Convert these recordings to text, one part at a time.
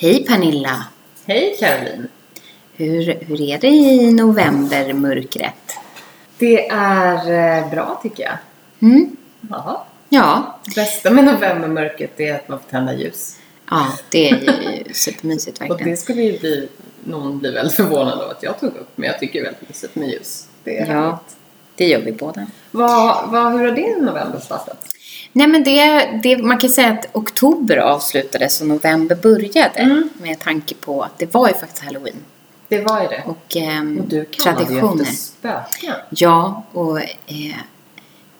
Hej Pernilla! Hej Caroline! Hur, hur är det i novembermörkret? Det är eh, bra tycker jag. Mm? Jaha. Ja, Det bästa med novembermörkret är att man får tända ljus. ja, det är ju supermysigt Och verkligen. det skulle ju bli, någon bli väldigt förvånad av att jag tog upp. Men jag tycker det är väldigt mysigt med ljus. Det är Ja. härligt. Det gör vi båda. Vad, vad, hur har din november startat? Nej men det, det, man kan säga att oktober avslutades och november började Mm. med tanke på att det var ju faktiskt halloween. Det var ju det. Och, ehm, Och du traditioner. spöken. Ja, och eh,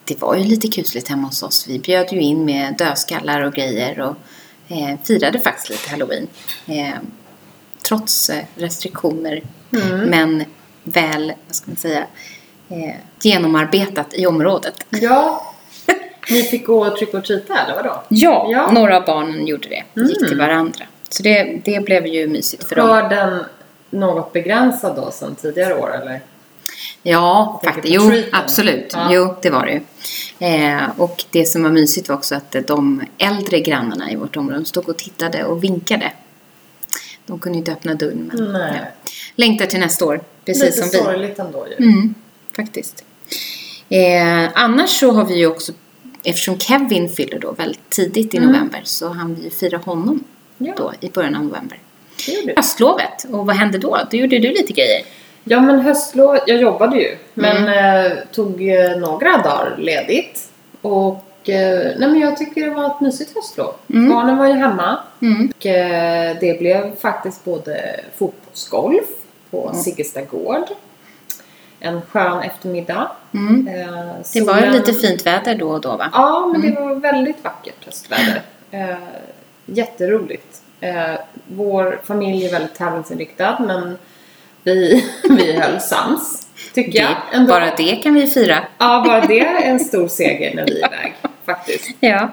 det var ju lite kusligt hemma hos oss. Vi bjöd ju in med dödskallar och grejer och eh, firade faktiskt lite halloween. Eh, trots eh, restriktioner. Mm. Men väl, vad ska man säga, eh, genomarbetat i området. Ja. Ni fick gå och trycka och treata eller vadå? Ja, Ja. några av barnen gjorde det. Gick Mm. till varandra. Så det, det blev ju mysigt för dem. Var den något begränsad då som tidigare år eller? Ja, faktiskt. Jo, absolut. Ja. Jo, det var det ju. Eh, och det som var mysigt var också att de äldre grannarna i vårt område stod och tittade och vinkade. De kunde ju inte öppna dörren, men Nej. ja. längtar till nästa år. Precis Lite som vi. sorgligt ändå ju. Mm, faktiskt. Eh, annars så har vi ju också, eftersom Kevin fyller då väldigt tidigt i Mm. november, så han vi fira honom Ja. då i början av november. Höstlovet, och vad hände då? Då gjorde du lite grejer. Ja men höstlov, jag jobbade ju. Men Mm. eh, tog eh, några dagar ledigt. Och eh, nej men jag tycker det var ett mysigt höstlov. Mm. Barnen var ju hemma. Mm. Och eh, det blev faktiskt både fotbollsgolf på Siggesta gård. En skön eftermiddag. Mm. Eh, Det var ju lite fint väder då och då va? Ja, men det var väldigt vackert höstväder. Eh, jätteroligt. Eh, vår familj är väldigt tävlingsinriktad men vi, vi höll sams. Tycker jag. Det, ändå. bara det kan vi fira. Ja, bara det är en stor seger när vi är iväg. Faktiskt. Ja.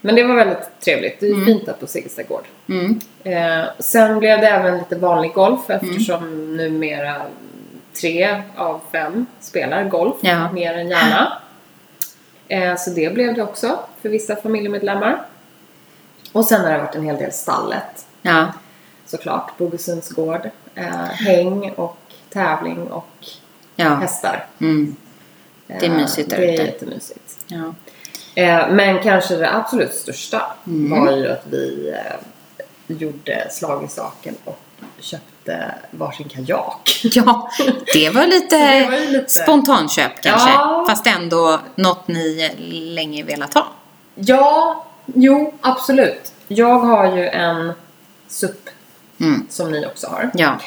Men det var väldigt trevligt. Det är ju fint där på Siggesta gård. Mm. Eh, sen blev det även lite vanlig golf eftersom numera tre av fem spelar golf Ja. mer än gärna. Eh, så det blev det också för vissa familjemedlemmar. Och sen har det varit en hel del stallet Ja. såklart. Bogesunds gård. Eh, häng och tävling och Ja. hästar. Mm. Det är mysigt där Det är ute. jättemysigt. ja. Eh, men kanske det absolut största Mm. var ju att vi eh, gjorde slag i saken och köpte varsin kajak. Ja, det var lite, det var ju lite- spontanköp kanske. Ja. Fast ändå något ni länge velat ha. Ja, jo, absolut. Jag har ju en SUP Mm. som ni också har. Ja.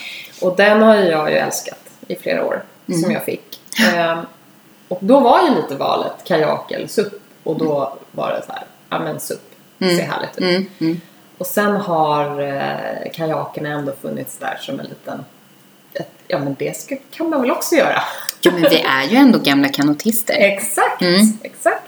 Och den har jag ju älskat i flera år. Mm. Som jag fick. Ehm, och då var ju lite valet kajak eller SUP. Och då var det så här, ja men SUP. Mm. Ser härligt ut. Och sen har eh, kajakerna ändå funnits där som en liten... Ett, ja men det ska, kan man väl också göra? Jo, men vi är ju ändå gamla kanotister. Exakt, Mm. exakt.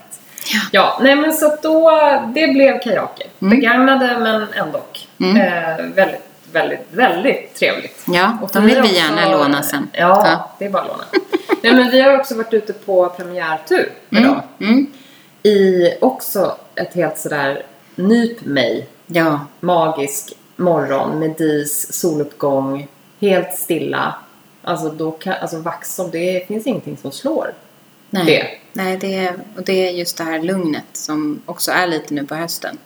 Ja, nej men så att då, det blev kajaker. Mm. Begagnade men ändå. Mm. Eh, väldigt, väldigt, väldigt trevligt. Ja, Och de vill vi också- gärna låna sen. Ja, Ja. det är bara att låna. nej men vi har också varit ute på premiärtur Mm. dem. Mm. I också ett helt sådär nyp mig Ja. magisk morgon med dis, soluppgång, helt stilla. Alltså då kan, alltså Vaxholm, det finns ingenting som slår Nej. det. Nej, det är, och det är just det här lugnet som också är lite nu på hösten.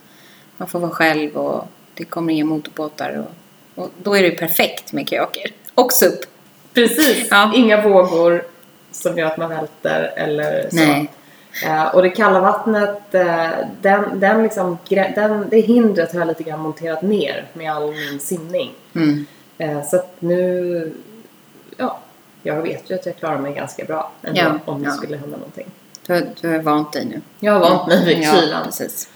Man får vara själv och det kommer inga motorbåtar och, och då är det perfekt med kajaker. Och SUP. Precis, Ja. inga vågor som gör att man välter eller så. Nej. Eh, och det kalla vattnet, eh, den, den liksom, den, det hindret har jag lite grann monterat ner med all min simning. Mm. Eh, så att nu, ja, jag vet ju att jag klarar mig ganska bra ändå, Ja, om det ja. skulle hända någonting. Du, du har vant dig nu. Jag har vant mig vid ja, kylan. Precis.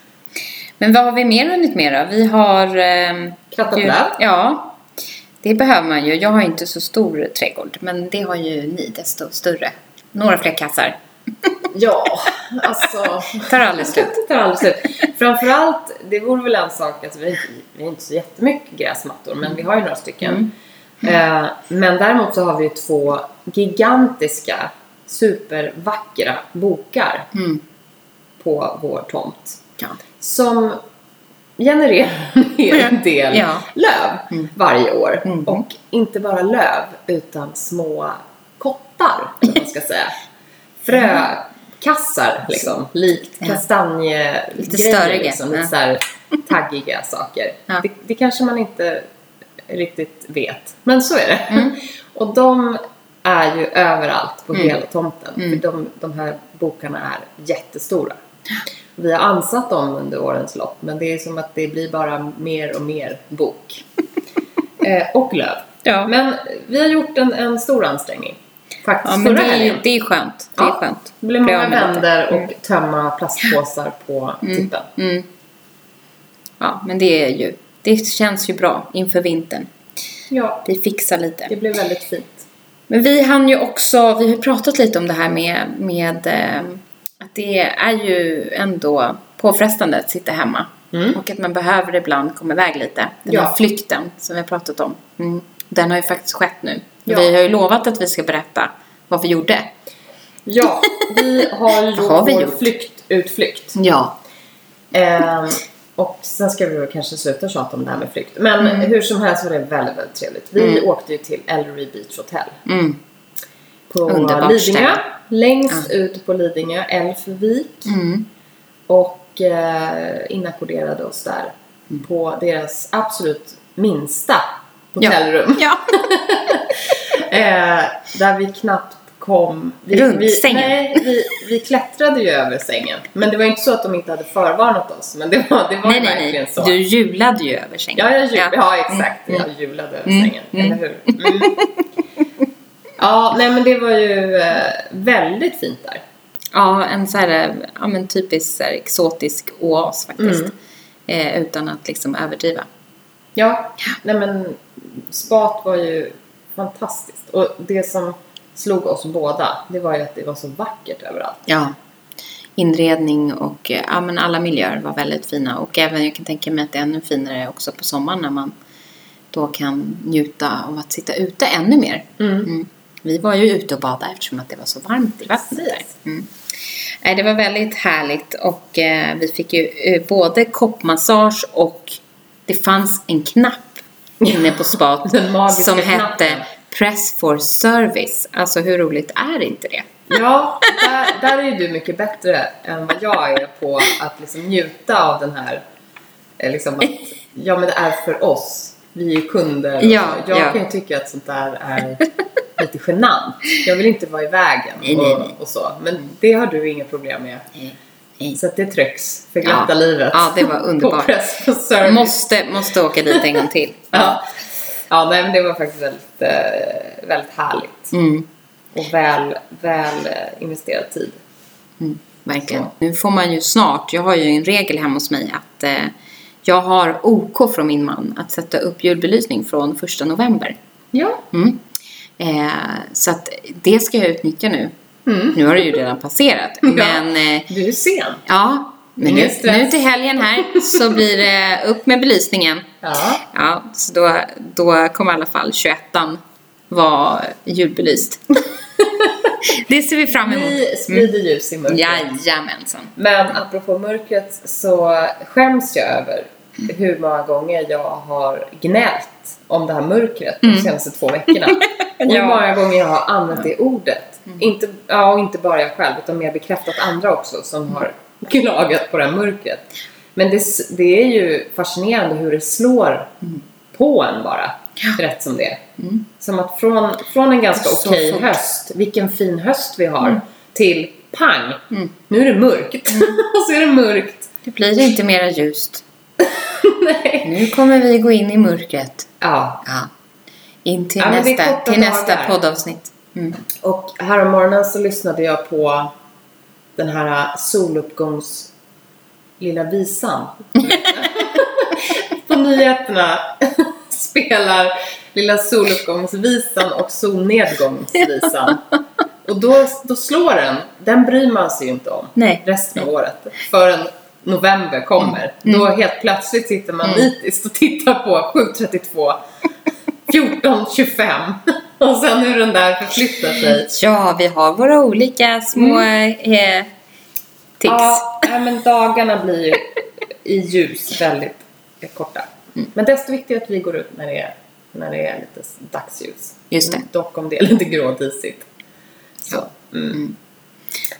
Men vad har vi mer hunnit med då? Vi har... ehm, Krattat löv. Ja, det behöver man ju. Jag har inte så stor trädgård, men det har ju ni desto större. Några fler kassar. Ja, alltså. Tar aldrig slut. Det tar aldrig slut. Framförallt, det vore väl en sak, alltså vi vi har inte så jättemycket gräsmattor, men vi har ju några stycken. Eh, men däremot så har vi ju två gigantiska, supervackra bokar Mm. på vår tomt. Ja. Som genererar en del Ja. löv varje år. Mm. Och inte bara löv, utan små kottar, man ska säga. Frökassar, liksom. Likt kastanje Lite större, liksom. Lite så här taggiga saker. Det, det kanske man inte riktigt vet. Men så är det. Mm. Och de är ju överallt på Mm. hela tomten. Mm. För de, de här bokarna är jättestora. Vi har ansatt dem under årens lopp men det är som att det blir bara mer och mer bok. eh, och löv. Ja. Men vi har gjort en, en stor ansträngning. Faktiskt Ja, men det är, det är skönt. Det är Ja. skönt. Det Bli många med lite. vändor och tömma plastpåsar på tippen. Mm. Ja, men det är ju... Det känns ju bra inför vintern. Ja, Vi fixar lite. det blev väldigt fint. Men vi hann ju också, vi har pratat lite om det här med, med eh, att det är ju ändå påfrestande att sitta hemma. Mm. Och att man behöver ibland komma iväg lite. Den Ja. här flykten som vi har pratat om. Mm. Den har ju faktiskt skett nu. Ja. Vi har ju lovat att vi ska berätta vad vi gjorde. Ja, vi har gjort har vi vår gjort? flyktutflykt. Ja. Ehm, och sen ska vi väl kanske sluta tjata om det här med flykt. Men Mm. hur som helst var det väldigt, väldigt trevligt. Vi åkte ju till Ellery Beach Hotel. Mm. På Underbart Lidingö. ställe. Längst ut på Lidingö, Älvvik. Mm. Och eh, inackorderade oss där. Mm. På deras absolut minsta hotellrum. Ja. Eh, där vi knappt kom... Vi, Runt vi, sängen. Nej, vi, vi klättrade ju över sängen. Men det var inte så att de inte hade förvarnat oss. Men det var, det var nej, nej, verkligen nej. så. Du julade ju över sängen. Ja, jag jul, ja. Ja. exakt. Mm. Jag julade över Mm. sängen. Mm. Eller hur? Mm. ja, nej men det var ju eh, väldigt fint där. Ja, en så här, ja men typisk så här, exotisk oas faktiskt. Mm. Eh, utan att liksom överdriva. Ja, nej men spat var ju fantastiskt. Och det som slog oss båda, det var ju att det var så vackert överallt. Ja. Inredning och eh, ja, men alla miljöer var väldigt fina. Och även jag kan tänka mig att det är ännu finare också på sommaren när man då kan njuta av att sitta ute ännu mer. Mm. Vi var ju ute och badade eftersom att det var så varmt i vattnet där. Mm. Det var väldigt härligt och eh, vi fick ju eh, både koppmassage och det fanns en knapp inne på spat som knappen. hette Press for Service. Alltså hur roligt är inte det? Ja, där, där är ju du mycket bättre än vad jag är på att liksom njuta av den här, eh, liksom att, ja men det är för oss. Vi är kunder. och Ja. Jag ja. kan ju tycka att sånt där är lite genant. Jag vill inte vara i vägen Nej, nej, och, nej. och så. Men det har du inga problem med. Nej. Så att det trycks för glatta Ja. livet. Ja, det var underbart. Måste, måste åka dit en gång till. Ja. ja, nej men det var faktiskt väldigt, eh, väldigt härligt. Mm, Och väl, väl eh, investerad tid. verkligen. Så. Nu får man ju snart, jag har ju en regel hemma hos mig att eh, jag har OK från min man att sätta upp julbelysning från första november. Ja. Mm. Eh, så att det ska jag utnyttja nu. Mm. Nu har det ju redan passerat. Men eh, Du är sen. ja, men nu, nu till helgen här så blir det upp med belysningen. Ja. Ja, så då, då kommer i alla fall 21 vara julbelyst. det ser vi fram emot. Vi sprider ljus i mörkret. Jajamensan. Men apropå mörkret så skäms jag över hur många gånger jag har gnällt om det här mörkret de senaste två veckorna. Och hur Mm. Ja. Mm. många gånger jag har använt det ordet. Inte, ja, och inte bara jag själv utan mer bekräftat andra också som har klagat på det här mörkret. Men det, det är ju fascinerande hur det slår på en bara. Rätt som det är. Som att från, från en ganska okej fort. höst, vilken fin höst vi har, till pang, nu är det mörkt. och så är det mörkt. Det blir inte mera ljust. Nu kommer vi gå in i mörkret. Ja, Ja. In till Ja, nästa, till nästa poddavsnitt. Mm. och morgonen så lyssnade jag på den här soluppgångs Lilla Visan. på nyheterna spelar Lilla soluppgångsvisan och solnedgångsvisan. Och då, då slår den. Den bryr man sig ju inte om Nej. resten av året. Förrän november kommer. Mm. Då helt plötsligt sitter man nitiskt och tittar på 732 1425 och sen hur den där förflyttar sig. Ja, vi har våra olika små eh, tics. Ja, men dagarna blir ju i ljus väldigt korta. Mm. Men desto viktigare att vi går ut när det är, när det är lite dagsljus. Just det. Mm, Dock om det är lite grådisigt. Så. Mm.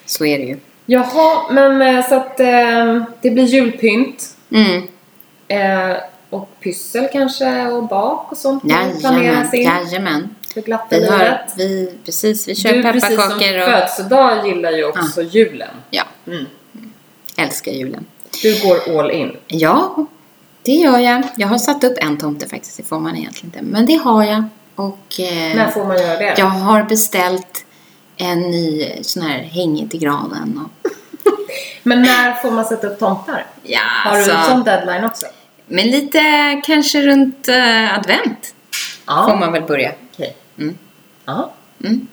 Så är det ju. Jaha, men eh, så att eh, det blir julpynt. Mm. Eh, och pyssel kanske och bak och sånt planeras Jajamän, in jajamän. För glatta Vi har, livet. vi, precis, vi kör Du precis som pepparkakor och födelsedag gillar ju också julen. ja, Mm. älskar julen. Du går all in. Ja, det gör jag. Jag har satt upp en tomte faktiskt, det får man egentligen inte. Men det har jag. Och eh, När får man göra det? jag har beställt en ny sån här hängig till granen. Och, Men när får man sätta upp tomtar? ja, Har du en alltså, sån deadline också? Men lite kanske runt eh, advent får man väl börja. Mm. Ja. Mm.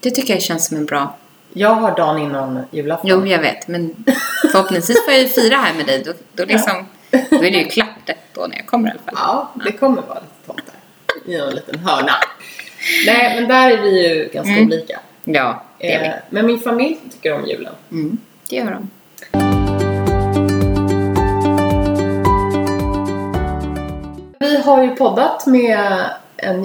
Det tycker jag känns som en bra... Jag har dagen innan julafton. Jo, jag vet. Men förhoppningsvis får jag ju fira här med dig. Då, då, liksom, då är det ju klart då när jag kommer i alla fall. Ja, det kommer vara lite tomtar. I någon liten hörna. Nej, men där är vi ju ganska Mm. olika. Ja, det är Eh, vi. men min familj tycker om julen. Mm, det gör de. Vi har ju poddat med en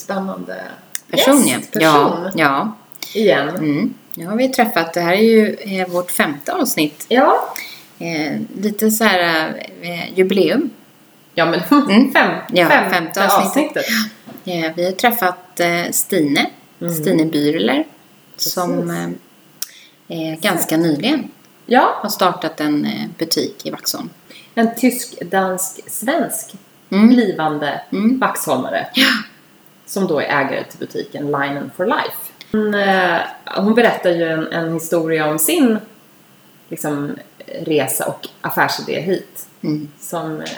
jättespännande Person, ja. gästperson Ja, ja. igen. Mm. Nu har vi träffat, det här är ju eh, vårt femte avsnitt. Ja. Eh, lite så här eh, jubileum. Ja, men Mm. fem, Ja, femte, femte avsnittet. avsnittet. Eh, vi har träffat eh, Stine, Mm. Stine Bürler, som eh, ganska nyligen Ja, har startat en butik i Vaxholm. en tysk-dansk-svensk Mm. blivande Mm. vaxholmare. Som då är ägare till butiken Linen for Life. Hon, eh, hon berättar ju en, en historia om sin liksom, resa och affärsidé hit. Mm. Som eh,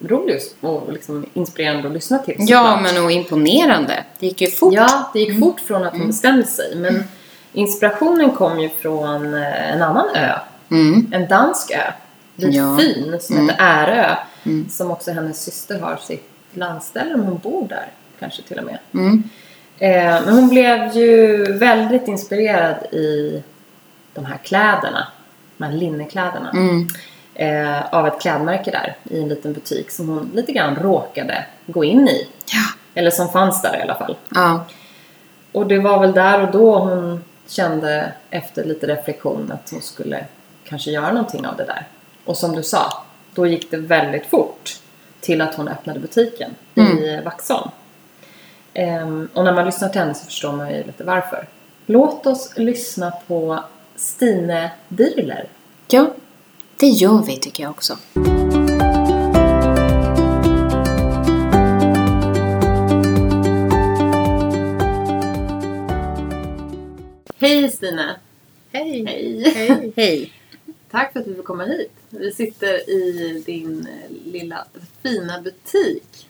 är rolig och liksom inspirerande att lyssna till. Ja, men och imponerande. Det gick ju fort. Ja, det gick fort från att hon bestämde sig. Men inspirationen kom ju från eh, en annan ö. Mm. En dansk ö. Vid Ja. Som Mm. heter Ärö. Mm. Som också hennes syster har sitt landställe, om hon bor där kanske till och med. Mm. Eh, men hon blev ju väldigt inspirerad i de här kläderna. De här linnekläderna. Mm. Eh, av ett klädmärke där i en liten butik som hon lite grann råkade gå in i. Ja. Eller som fanns där i alla fall. Ja. Och det var väl där och då hon kände efter lite reflektion att hon skulle kanske göra någonting av det där. Och som du sa, då gick det väldigt fort till att hon öppnade butiken i Vaxholm. Ehm, och när man lyssnar till henne så förstår man ju lite varför. Låt oss lyssna på Stine Dyrler. ja, det gör vi tycker jag också. Hej Stine! Hej! Hej! Hej! Hej. Tack för att du vill komma hit. Vi sitter i din eh, lilla fina butik.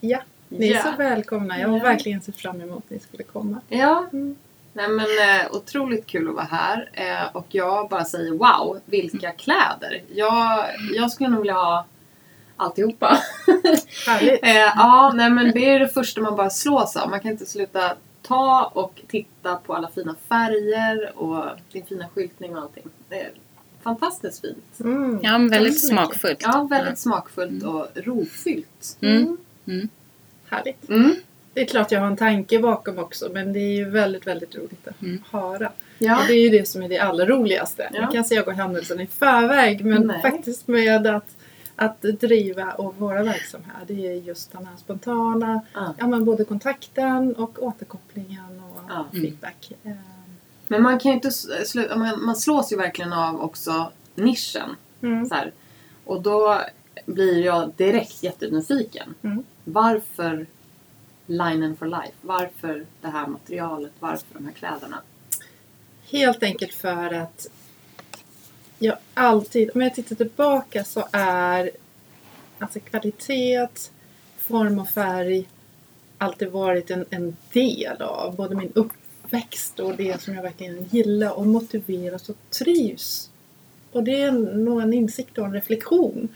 Ja, ni är Ja. så välkomna. Jag har Ja. verkligen sett fram emot att ni skulle komma. Ja, Mm. Nej men eh, otroligt kul att vara här eh, och jag bara säger wow, vilka kläder! Jag, jag skulle nog vilja ha alltihopa. Härligt! eh, ja, nej men det är det första man bara slås av. Man kan inte sluta ta och titta på alla fina färger och din fina skyltning och allting. Det är fantastiskt fint. Mm. Ja, men väldigt smakfullt. Ja, väldigt smakfullt och rofyllt. Mm. Mm. Härligt. Mm. Det är klart jag har en tanke bakom också men det är ju väldigt, väldigt roligt att Mm. höra. Ja. Och det är ju det som är det allra roligaste. Ja. Man kan säga gå händelsen i förväg men Nej. faktiskt med att, att driva och vara verksam här. Det är just den här spontana, Ja. ja men både kontakten och återkopplingen och Ja. feedback. Eh, Men man kan ju inte sluta, man, man slås ju verkligen av också nischen. Mm. Så här. Och då blir jag direkt jättenyfiken. Mm. Varför Linen for Life? Varför det här materialet? Varför de här kläderna? Helt enkelt för att jag alltid, om jag tittar tillbaka så är alltså kvalitet, form och färg alltid varit en, en del av både min uppväxt och det som jag verkligen gillar och motiveras och trivs. Och det är nog en insikt och en reflektion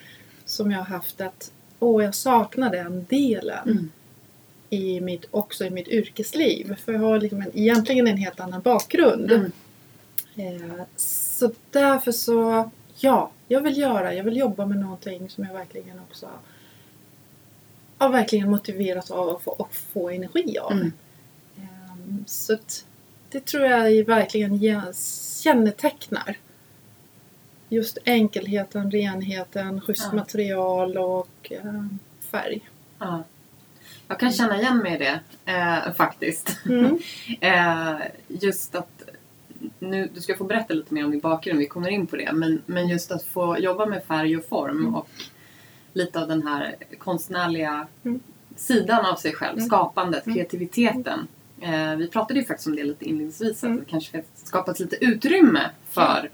som jag har haft att åh, jag saknar den delen Mm. i mitt, också i mitt yrkesliv. För jag har liksom en, egentligen en helt annan bakgrund. Mm. Eh, så därför så, ja, jag vill göra, jag vill jobba med någonting som jag verkligen också har verkligen motiveras av och få, och få energi av. Mm. Ehm, Så det tror jag verkligen ge- kännetecknar just enkelheten, renheten, schysst Ja. material och ehm, färg. Ja. Jag kan känna igen mig i det eh, faktiskt. Mm. Eh, just att nu, du ska få berätta lite mer om din bakgrund, vi kommer in på det. Men, men just att få jobba med färg och form Mm. och lite av den här konstnärliga Mm. sidan av sig själv, Mm. skapandet, Mm. kreativiteten. Eh, vi pratade ju faktiskt om det lite inledningsvis, Mm. att det kanske ska skapas lite utrymme för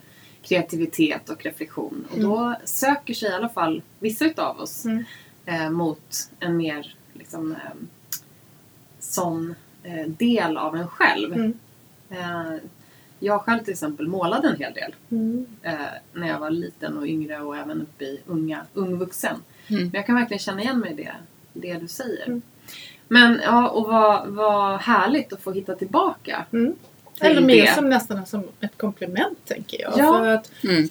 kreativitet och reflektion. Och då söker sig i alla fall vissa utav oss Mm. eh, mot en mer liksom, eh, sån eh, del av en själv. Mm. Eh, jag själv till exempel målade en hel del Mm. eh, när jag var liten och yngre och även uppe i unga, ung vuxen. Mm. Men jag kan verkligen känna igen mig i det, det du säger. Mm. Men ja, och vad, vad härligt att få hitta tillbaka Mm. till Eller mer det. som nästan som ett komplement tänker jag. Ja. För att, Mm.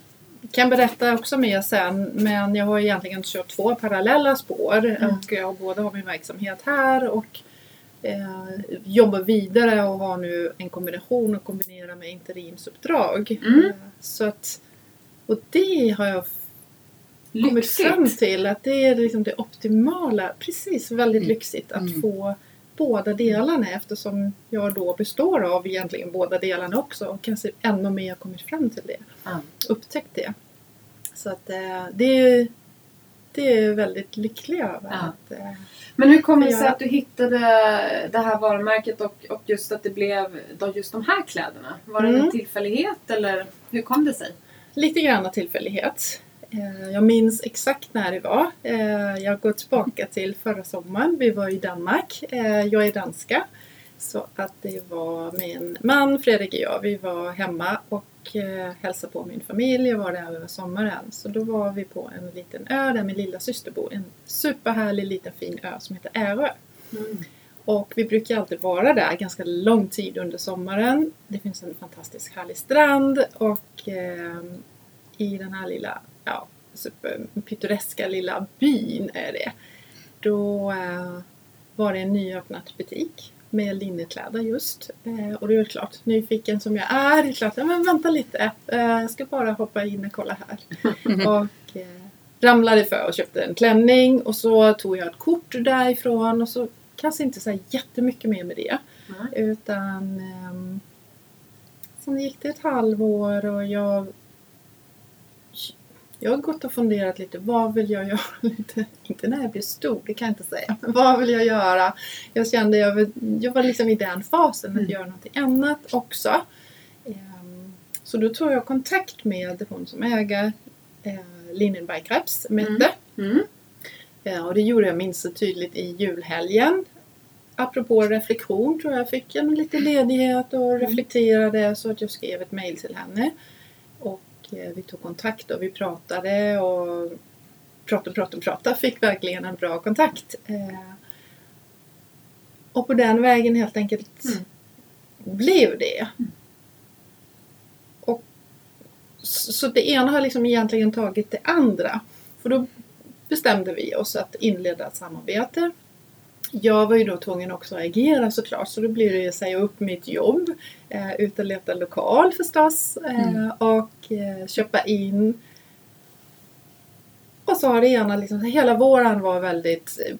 kan berätta också mer sen men jag har egentligen kört två parallella spår Mm. och jag både har min verksamhet här och eh, jobbar vidare och har nu en kombination och kombinerar med interimsuppdrag. Mm. Eh, så att, och det har jag kommit Lyxigt! fram till att det är liksom det optimala. Precis, väldigt Mm. lyxigt att Mm. få båda delarna eftersom jag då består av egentligen båda delarna också och kanske ännu mer kommit fram till det. Ja. Upptäckt det. Så att eh, det är det är väldigt lycklig över. Ja. Att, eh, Men hur kommer det sig att du hittade det här varumärket och, och just att det blev då just de här kläderna? Var det Mm. en tillfällighet eller hur kom det sig? lite grann tillfällighet. Eh, Jag minns exakt när det var. Eh, Jag går tillbaka till förra sommaren. Vi var i Danmark. Eh, Jag är danska. Så att det var min man Fredrik och jag. Vi var hemma och eh, hälsade på min familj. Jag var där över sommaren. Så då var vi på en liten ö där min lilla syster bor. En superhärlig liten fin ö som heter Ärö. Och vi brukar alltid vara där ganska lång tid under sommaren. Det finns en fantastisk härlig strand och ehm, i den här lilla, ja, superpittoreska lilla byn är det. Då eh, var det en nyöppnat butik med linnekläder just. Eh, och det är klart, nyfiken som jag är, det är klart, ja, men vänta lite. Eh, jag ska bara hoppa in och kolla här. och eh, ramlade för och köpte en klänning och så tog jag ett kort därifrån och så kanske inte så här jättemycket mer med det. Nej. Utan ehm, sen gick det ett halvår och jag jag har gått och funderat lite, vad vill jag göra? Lite, inte när jag blir stor, det kan jag inte säga. Men vad vill jag göra? Jag kände, jag, vill, jag var liksom i den fasen att Mm. göra någonting annat också. Ehm, så då tog jag kontakt med hon som äger eh, Linen by Krebs, Mette. Mm. Ja, och det gjorde jag minst så tydligt i julhelgen. Apropå reflektion tror jag fick jag lite ledighet och reflekterade så att jag skrev ett mail till henne. Och eh, vi tog kontakt och vi pratade och pratade, pratade, pratade. Fick verkligen en bra kontakt. Eh, och på den vägen helt enkelt Mm. blev det. Och så så det ena har liksom egentligen tagit det andra. För då bestämde vi oss att inleda ett samarbete. Jag var ju då tvungen också att agera såklart så då blir det ju att säga upp mitt jobb, eh, ut och leta lokal förstås eh, Mm. och eh, köpa in. Och så har det ena liksom, hela våren var väldigt, eh,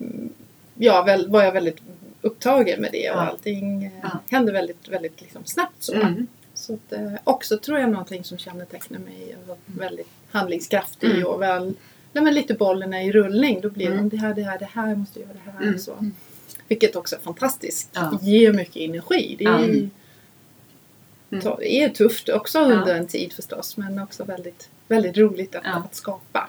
ja väl, var jag väldigt upptagen med det och Ja. allting eh, Ja. hände väldigt, väldigt liksom snabbt så. Mm. Så att, eh, också tror jag någonting som kännetecknar mig. Jag var väldigt handlingskraftig Mm. och väl nej, men lite bollen är i rullning. Då blir det Mm. det här, det här, det här, jag måste göra det här Mm. och så. Vilket också är fantastiskt. Ja. Ger mycket energi. Det är, Ja. Mm. det är tufft också under Ja. en tid förstås men också väldigt, väldigt roligt att, Ja. att skapa.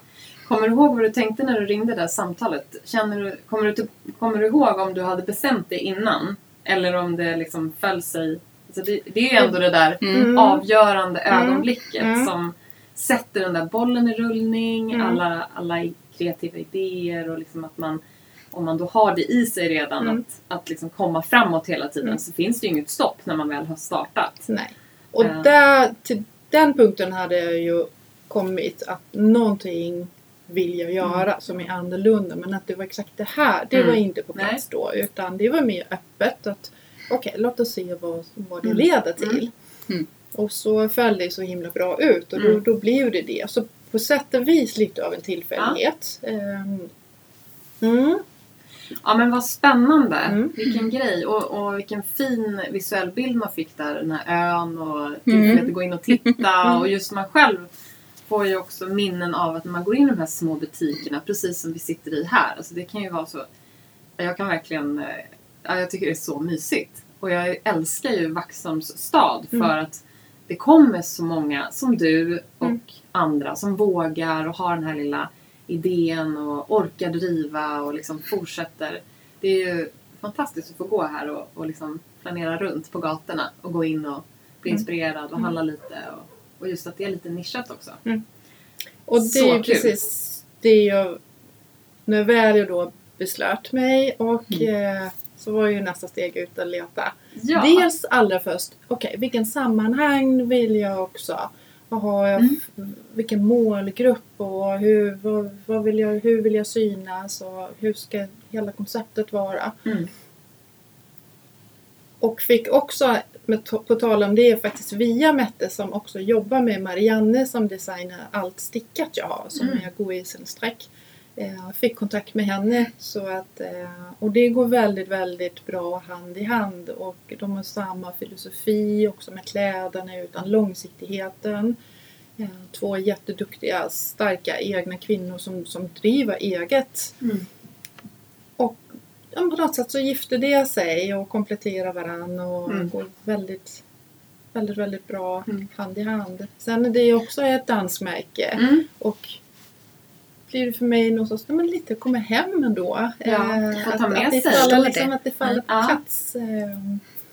Kommer du ihåg vad du tänkte när du ringde det där samtalet? Känner du, kommer, du, typ- kommer du ihåg om du hade bestämt dig innan? Eller om det liksom föll sig... Alltså det, det är ju ändå det där Mm. avgörande Mm. ögonblicket Mm. som sätter den där bollen i rullning, Mm. alla, alla kreativa idéer och liksom att man om man då har det i sig redan Mm. att, att liksom komma framåt hela tiden Mm. så finns det ju inget stopp när man väl har startat. Nej. Och Ja. där, till den punkten hade jag ju kommit att någonting vill jag göra som är annorlunda men att det var exakt det här, det Mm. var inte på plats då utan det var mer öppet att okej låt oss se vad, vad det Mm. leder till. Mm. Och så föll det så himla bra ut och då, Mm. då blev det det. Så på sätt och vis lite av en tillfällighet. Ehm, mm. Ja men vad spännande! Mm. Vilken grej! Och, och vilken fin visuell bild man fick där, den här ön och tillfället att gå in och titta och just man själv får ju också minnen av att när man går in i de här små butikerna, precis som vi sitter i här, alltså det kan ju vara så jag kan verkligen, eh, ja, jag tycker det är så mysigt. Och jag älskar ju Vaxholms stad för Mm. att det kommer så många som du och Mm. andra som vågar och har den här lilla idén och orkar driva och liksom fortsätter. Det är ju fantastiskt att få gå här och, och liksom planera runt på gatorna och gå in och bli Mm. inspirerad och Mm. handla lite. Och, och just att det är lite nischat också. Och det Så är ju kul. precis det jag... När väl jag då beslöt mig och Mm. eh, så var ju nästa steg ut att leta. Ja! Dels allra först, okej vilken sammanhang vill jag också? Vad har jag, Mm. vilken målgrupp och hur, vad, vad vill jag, hur vill jag synas och hur ska hela konceptet vara? Mm. Och fick också, med, på tal om det, faktiskt via Mette som också jobbar med Marianne som designar allt stickat jag har som Mm. är Goiselsträck. Eh, fick kontakt med henne så att, eh, och det går väldigt, väldigt bra hand i hand och de har samma filosofi också med kläderna utan långsiktigheten. Eh, två jätteduktiga, starka egna kvinnor som, som driver eget Mm. och ja, på något sätt så gifter det sig och kompletterar varandra och Mm. går väldigt, väldigt, väldigt bra Mm. hand i hand. Sen är det också ett dansmärke Mm. och blir det för mig någon sorts, men lite komma hem ändå. Ja, Eh, få ta att, med att det sig. faller, liksom, att det faller på plats. eh,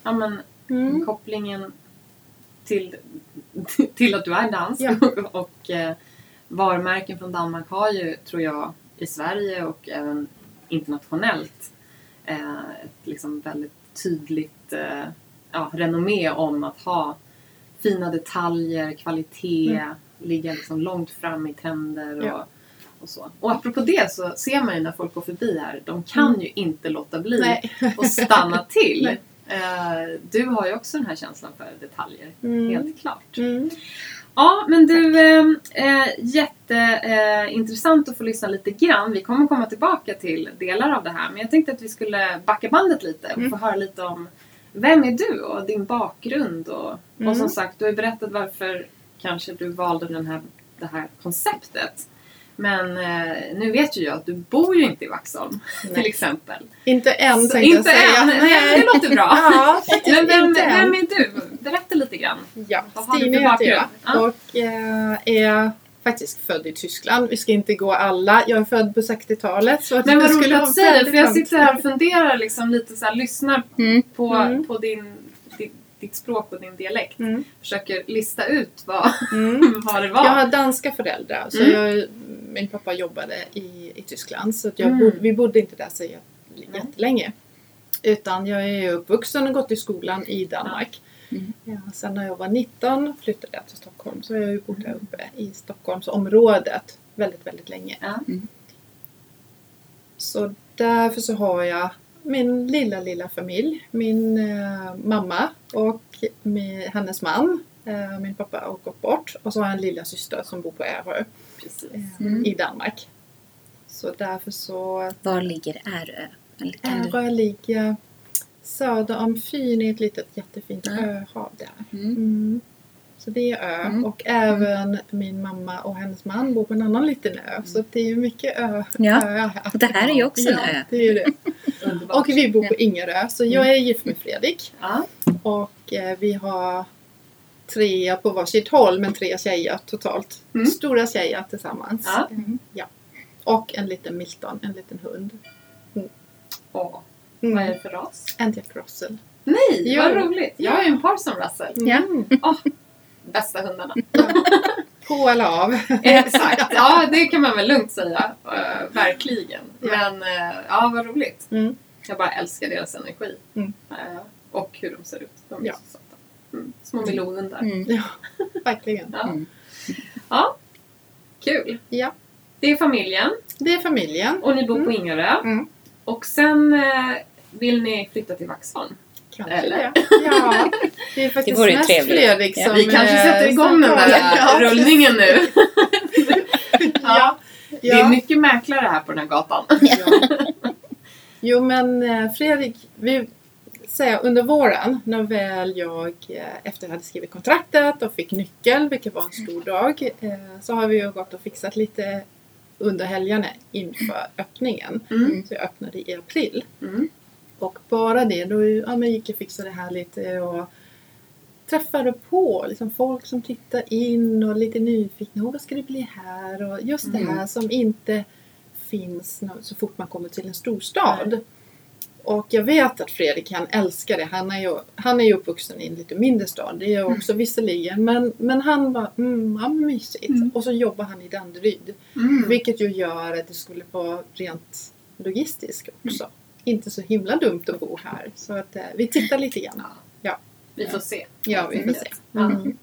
Ja, men Mm. kopplingen till, till att du är dansk Ja. och eh, varumärken från Danmark har ju, tror jag, i Sverige och även internationellt eh, ett liksom väldigt tydligt eh, ja, renommé om att ha fina detaljer, kvalitet, Mm. ligga liksom långt fram i trender och, Ja. Och så. Och apropå det så ser man ju när folk går förbi här, de kan Mm. ju inte låta bli Nej. och stanna till. Eh, du har ju också den här känslan för detaljer, Mm. helt klart. Mm. Ja, men du, eh, eh, jätteintressant eh, att få lyssna lite grann. Vi kommer komma tillbaka till delar av det här, men jag tänkte att vi skulle backa bandet lite och Mm. få höra lite om vem är du och din bakgrund och, och Mm. som sagt, du har ju berättat varför kanske du valde den här, det här konceptet. Men eh, nu vet ju jag att du bor ju inte i Vaxholm, till Nej. exempel. Inte än tänkte jag inte säga. än, nej, det låter bra. Ja, Men vem, inte vem är du? Berätta lite grann. Ja, Stine heter jag och eh, är faktiskt född i Tyskland. Vi ska inte gå alla. Jag är född på 60-talet. Så att Men vad roligt att säga för jag sitter här och funderar liksom lite så här, lyssnar Mm. på, Mm. på din, ditt, språk och din dialekt. Mm. Försöker lista ut vad, Mm. vad det var. Jag har danska föräldrar. Så Mm. jag, min pappa jobbade i, i Tyskland. Så Mm. bod, vi bodde inte där så jät- jättelänge. Utan jag är uppvuxen och gått i skolan i Danmark. Mm. Ja, sen när jag var 19 flyttade jag till Stockholm. Så jag har ju bott där uppe i Stockholmsområdet väldigt, väldigt länge. Ja. Så därför så har jag min lilla, lilla familj. Min eh, mamma och min, hennes man. Eh, min pappa har gått bort. Och så har jag en lilla syster som bor på Ärö Precis. eh, Mm. i Danmark. Så därför så... Var ligger Ärö? Ärö ligger söder om Fyn i ett litet jättefint Mm. öhav där. Mm. Mm. Så det är ö. Mm. Och även min mamma och hennes man bor på en annan liten ö. Så det är mycket ö. Ja. öar här. Och det här är ju också en ja, ö. Det är det. Underbart. Och vi bor på. Ingerö. Så jag är gift med Fredrik. Ja. Och eh, vi har trea på varsitt håll men tre tjejer totalt. Mm. Stora tjejer tillsammans. Ja. Mm, ja. Och en liten Milton, en liten hund. Åh, Mm. vad är det för ras? En Jack Russell. Nej, Jo. vad roligt! Jag har ju en Parson Russell. Ja. Mm. Bästa hundarna. På eller av. Exakt, ja det kan man väl lugnt säga. Eh, verkligen. Ja. Men eh, ja, vad roligt. Mm. Jag bara älskar deras energi. Mm. Eh, och hur de ser ut. De är Ja. så söta. Mm. Små milonhundar. Mm. Ja, verkligen. Ja. Mm. ja, kul. Ja, Det är familjen det är familjen. och ni bor på Mm. Ingarö. Mm. Och sen vill ni flytta till Vaxholm. Kanske Eller? det. Ja, det är faktiskt Det mest trevligt. Fredrik Ja. som Vi kanske eh, sätter igång den där. Ja, rullningen nu. Ja. Det är Ja. mycket mäklare här på den här gatan. Ja. Jo men eh, Fredrik, vi säger under våren när väl jag eh, efter jag hade skrivit kontraktet och fick nyckel, vilket var en stor dag, så har vi ju gått och fixat lite under helgerna inför öppningen. Mm. Så jag öppnade i april. Mm. Och bara det, då ja, men gick jag och fixade det här lite och träffade på liksom folk som tittar in och lite nyfikna. "Åh, Vad ska det bli här? Och just det Mm. här som inte finns så fort man kommer till en storstad. Och jag vet att Fredrik han älskar det. Han är ju, han är ju uppvuxen i en lite mindre stad. Det är jag också visserligen. Men, men han var mm, ja, mysigt. Mm. Och så jobbar han i Danderyd. Mm. Vilket ju gör att det skulle vara rent logistiskt också. Inte så himla dumt att bo här. Så att eh, vi tittar lite grann. Ja. Vi får se. Ja, vi får se. Mm.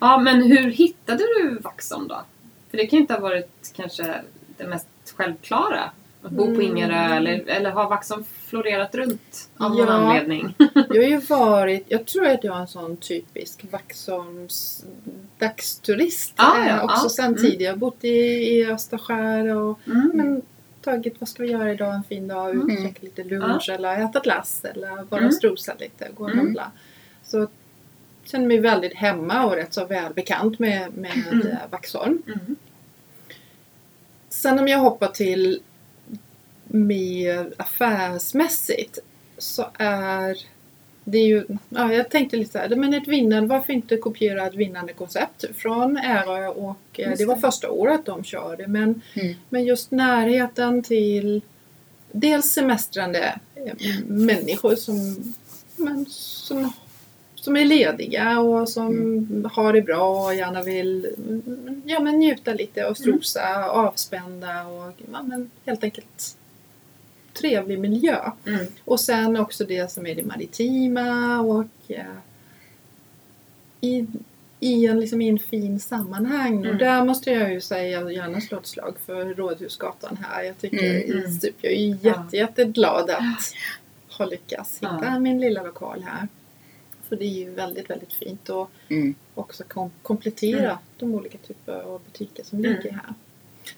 Ja, men hur hittade du Vaxholm då? För det kan ju inte ha varit kanske det mest självklara. Att bo på Mm. Ingarö eller, eller har Vaxholm florerat runt av någon Ja. anledning? Jag har ju varit, jag tror att jag är en sån typisk Vaxholms dagsturist. Ah, ja, också ja. sen Mm. tidigare. Bott i, i Österskär och Mm. men, tagit, vad ska vi göra idag en fin dag? Ut och Mm. käka lite lunch eller äta glass eller bara Mm. strosa lite, gå och Mm. handla. Så jag känner mig väldigt hemma och rätt så välbekant med, med Mm. eh, Vaxholm. Mm. Sen om jag hoppar till mer affärsmässigt så är det är ju, ja, jag tänkte lite så här, men ett vinnande, varför inte kopiera ett vinnande koncept från Ärö och eh, Just det var det. första året de körde men, Mm. men just närheten till dels semestrande eh, människor som, men, som, som är lediga och som har det bra och gärna vill mm, ja, men njuta lite och strosa, avspända och ja, men helt enkelt trevlig miljö. Mm. Och sen också det som är det maritima och eh, i, i, en, liksom, i en fin sammanhang. Mm. Och där måste jag ju säga gärna slå ett slag för Rådhusgatan här. Jag tycker Mm, typ, jag är ju Ja. jätte, jätteglad att ha lyckats hitta Ja. min lilla lokal här. För det är ju väldigt, väldigt fint och Mm. också kom, komplettera Mm. de olika typer av butiker som Mm. ligger här.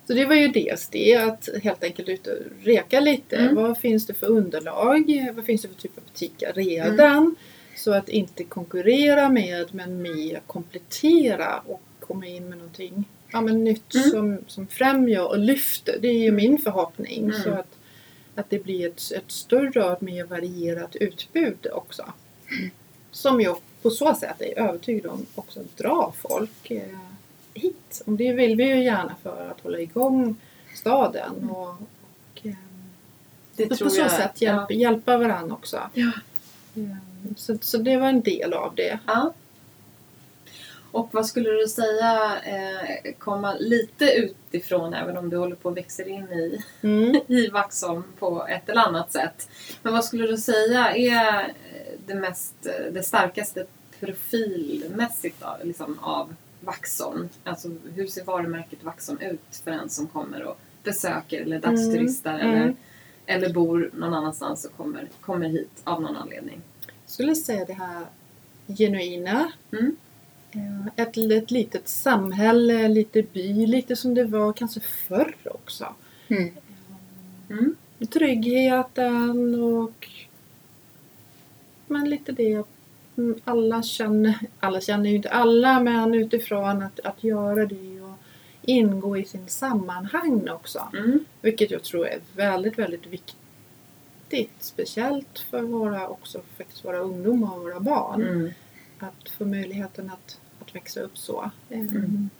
Så det var ju dels det, att helt enkelt ut och reka lite. Mm. Vad finns det för underlag? Vad finns det för typ av butiker redan? Så att inte konkurrera med, men mer komplettera och komma in med någonting ja, men nytt Mm. som, som främjar och lyfter. Det är ju min förhoppning. Mm. Så att, att det blir ett, ett större och ett mer varierat utbud också. Som jag på så sätt är övertygad om också drar folk eh, hit. Och det vill vi ju gärna för att hålla igång staden och, och eh, Det på tror så jag. sätt hjälpa, hjälpa varandra också. Ja. Eh, Så, så det var en del av det. Ja. Och vad skulle du säga eh, komma lite utifrån, även om du håller på att växa in i, Mm. i Vaxholm på ett eller annat sätt. Men vad skulle du säga är det, mest, det starkaste profilmässigt då, liksom, av Vaxholm? Alltså hur ser varumärket Vaxholm ut för en som kommer och besöker eller dagsturistar Mm, eller, mm. eller bor någon annanstans och kommer, kommer hit av någon anledning? Jag skulle säga det här genuina. Mm. Eh, Ett, ett litet samhälle, lite by, lite som det var kanske förr också. Mm. Mm. Tryggheten och men lite det alla känner, alla känner ju inte alla men utifrån att, att göra det och ingå i sin sammanhang också. Mm. Vilket jag tror är väldigt, väldigt viktigt. Speciellt för våra, också faktiskt våra ungdomar och våra barn. Mm. att få möjligheten att, att växa upp så. Eh, Mm.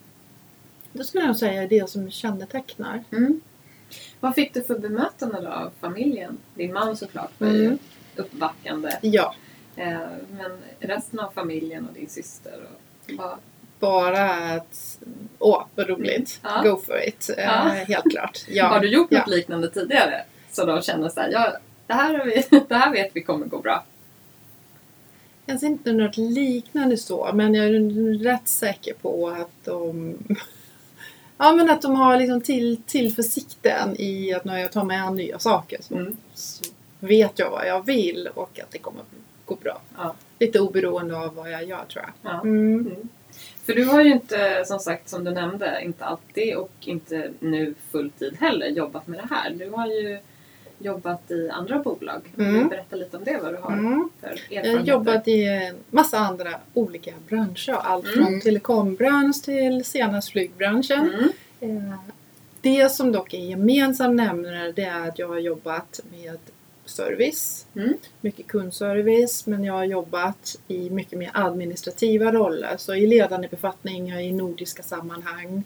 Det skulle jag säga är det som kännetecknar. Mm. Vad fick du för bemötande då av familjen? Din man såklart var ju Mm. uppbackande. Ja, men resten av familjen och din syster? Och, vad, bara att åh vad roligt, Mm. Ja. go for it. Eh, Ja. Helt klart. Ja. Har du gjort något liknande tidigare? Så de känner så här, ja, det här, vi, det här vet vi kommer gå bra. Jag ser inte något liknande så, men jag är rätt säker på att de Ja men att de har liksom till, tillförsikten i att när jag tar med nya saker så, Mm. så vet jag vad jag vill och att det kommer gå bra. Ja. Lite oberoende av vad jag gör tror jag. Ja. Mm. Mm. För du har ju inte, som sagt, som du nämnde, inte alltid och inte nu fulltid heller jobbat med det här. Du har ju jobbat i andra bolag. Mm. berätta lite om det, vad du har Mm. för Jag erfarenheter? har jobbat i en massa andra olika branscher. Allt Mm. från telekombransch till senast flygbranschen. Mm. Eh, Det som dock är gemensam nämnare det är att jag har jobbat med service. Mm. Mycket kundservice men jag har jobbat i mycket mer administrativa roller. Så i ledande befattningar i nordiska sammanhang.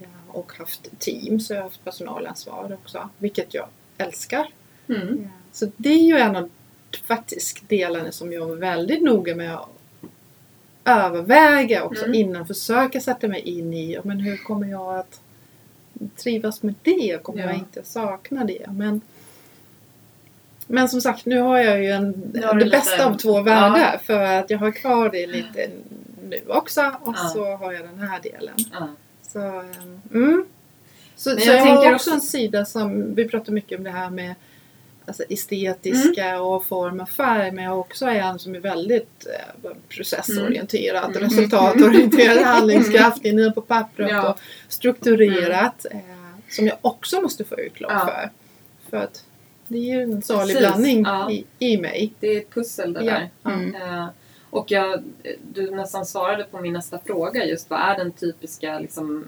eh, Och haft team så jag har haft personalansvar också. Vilket jag älskar. Mm. Så det är ju en av faktiskt delarna som jag var väldigt noga med att överväga också Mm. innan försöka sätta mig in i men hur kommer jag att trivas med det? Kommer Ja. jag inte sakna det? Men, men som sagt, nu har jag ju en, det du bästa av två världar för att jag har kvar det lite nu också och Ja. så har jag den här delen. Ja. Så, ehm, mm. så, Men så jag jag, har tänker också en sida som, vi pratar mycket om det här med alltså, estetiska Mm. och form och färg men jag har också en som är väldigt eh, processorienterad, Mm. resultatorienterad, handlingskraftig, ner på pappret Ja. och strukturerat. Eh, som jag också måste få utlopp Ja. för. För att det är ju en salig Precis, blandning ja. i, i mig. Det är ett pussel det Ja. där. Mm. Eh, och jag, du nästan svarade på min nästa fråga just vad är den typiska liksom,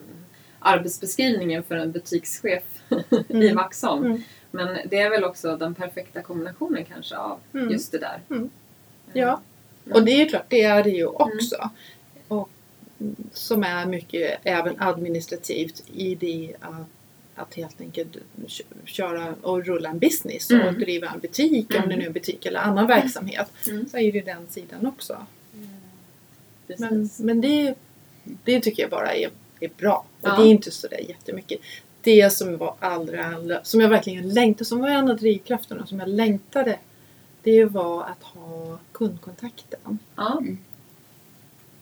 arbetsbeskrivningen för en butikschef i Mm. Vaxholm? Mm. Men det är väl också den perfekta kombinationen kanske av Mm. just det där. Mm. Eh, Ja. Och det är ju klart, det är det ju också. Och, mm, som är mycket även administrativt i det att, att helt enkelt kö- köra och rulla en business och Mm. driva en butik, om Mm. det nu är en butik eller annan verksamhet. Mm. Så är det den sidan också. Men, men det, det tycker jag bara är, är bra. Och Ja. det är inte sådär jättemycket. Det som var allra, allra, som jag verkligen längtade, som var en av drivkrafterna som jag längtade. Det var att ha kundkontakten. ja.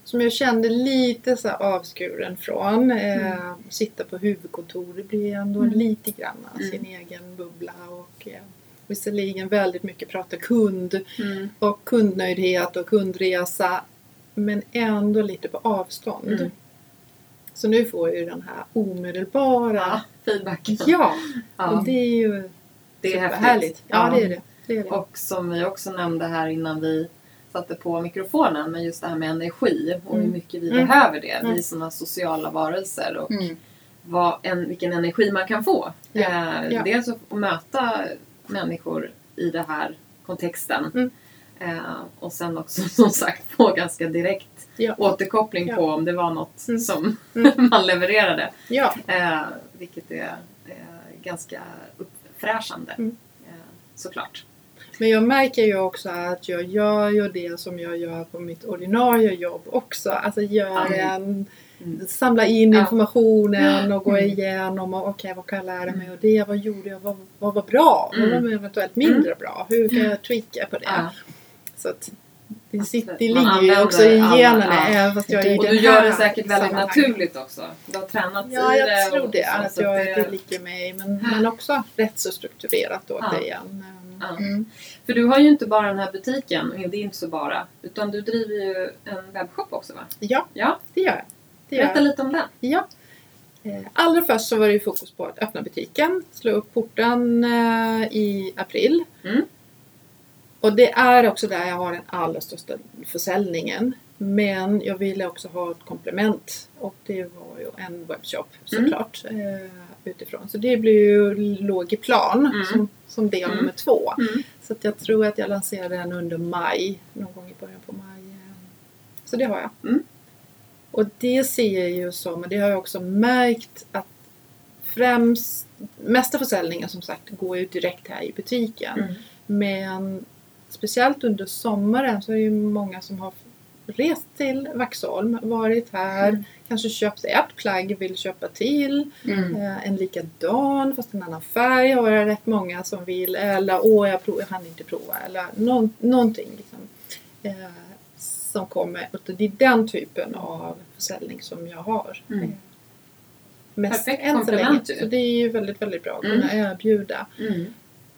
Som jag kände lite så avskuren från. Eh, Mm. Sitta på huvudkontoret blir ändå Mm. lite grann Mm. sin egen bubbla. Och, eh, visserligen väldigt mycket prata kund Mm. och kundnöjdhet och kundresa. Men ändå lite på avstånd. Mm. Så nu får jag ju den här omedelbara... ja, feedbacken. Ja! Ja, Och det är ju det är superhärligt. Ja, Ja. det är det. det, är det. Och som vi också nämnde här innan vi satte på mikrofonen, men just det här med energi och hur Mm. mycket vi Mm. behöver det. Vi som sociala varelser och Mm. vad en, vilken energi man kan få. Ja. Eh, Ja. Dels att möta människor i den här kontexten. Eh, och sen också som sagt få ganska direkt Ja. återkoppling Ja. på om det var något Mm. som Mm. man levererade. Ja. Eh, vilket är eh, ganska uppfräschande. Mm. Eh, såklart. Men jag märker ju också att jag gör ju det som jag gör på mitt ordinarie jobb också. Alltså gör Ja. en, Mm. samla in Ja. informationen och gå Mm. igenom och okej vad kan jag lära mig av det? Vad gjorde jag? Vad, vad var bra? Vad Mm. var eventuellt mindre bra? Hur kan jag tweaka på det? Ja. Så att det, sitter, det ligger ju också i alla- generna ja. även fast jag är i Och du gör det säkert väldigt naturligt också. Du har tränat Ja, i jag det. tror och det. så, Att jag, det- det ligger mig. Men, men också rätt så strukturerat Ja. återigen. Ja. Mm. För du har ju inte bara den här butiken, och det är inte så bara, utan du driver ju en webbshop också va? Ja, Ja, det gör jag. Det gör jag. berätta lite om den. Ja. Eh, Allra först så var det ju fokus på att öppna butiken, slå upp porten eh, i april. Mm. Och det är också där jag har den allra största försäljningen. Men jag ville också ha ett komplement och det var ju en webbshop Mm. såklart eh, utifrån. Så det blir ju låg i plan Mm. som, som del Mm. nummer två. Mm. Så jag tror att jag lanserade den under maj, någon gång i början på maj. Så det har jag. Mm. Och det ser jag ju som, och det har jag också märkt att främst, mesta försäljningen som sagt går ju direkt här i butiken. Men speciellt under sommaren så är det ju många som har rest till Vaxholm, varit här, Mm. kanske köpt ett plagg, vill köpa till. Mm. Eh, en likadan fast en annan färg har jag rätt många som vill. Eller åh jag, prov, jag hann inte prova. Eller någon, någonting liksom. Eh, som kommer. Det är den typen av försäljning som jag har. Mm. Eh, mest Perfekt än så länge. komplement ju. Så det är ju väldigt, väldigt bra att kunna erbjuda. Mm.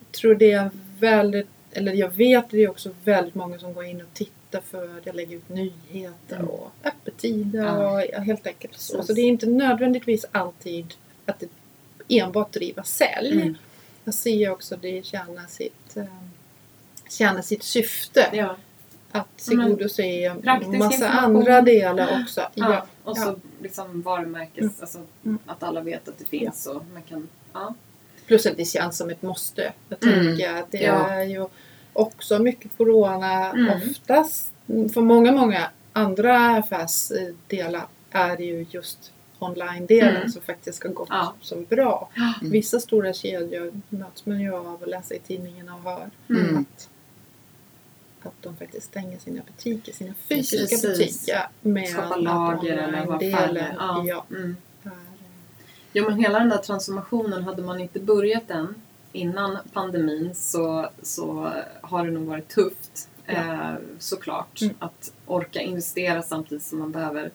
Jag tror det är väldigt, eller jag vet det är också väldigt många som går in och tittar för att jag lägger ut nyheter Mm. och öppettider Ja. och ja, helt enkelt så. Precis. Så det är inte nödvändigtvis alltid att det enbart driva sälj. Mm. Jag ser också att det tjänar sitt, eh, tjänar sitt syfte. Ja. Att tillgodose en praktisk massa andra delar också. Ja. Ja. Och ja. så liksom varumärkes, Mm. alltså Mm. att alla vet att det finns och man kan, ja. Plus att det känns som ett måste. Jag Mm. tänker att det Ja. är ju också mycket corona. Mm. Oftast, för många, många andra affärsdelar är det ju just online-delen Mm. som faktiskt har gått Ja. som bra. Mm. Vissa stora kedjor möts man ju av och läser i tidningen och hör Mm. att, att de faktiskt stänger sina butiker, sina fysiska Precis. butiker. Med Skapa lager eller färre. online-delen Ja. ja, Mm. Jo men hela den där transformationen, hade man inte börjat den innan pandemin så, så har det nog varit tufft. Ja. Eh, såklart. Mm. Att orka investera samtidigt som man behöver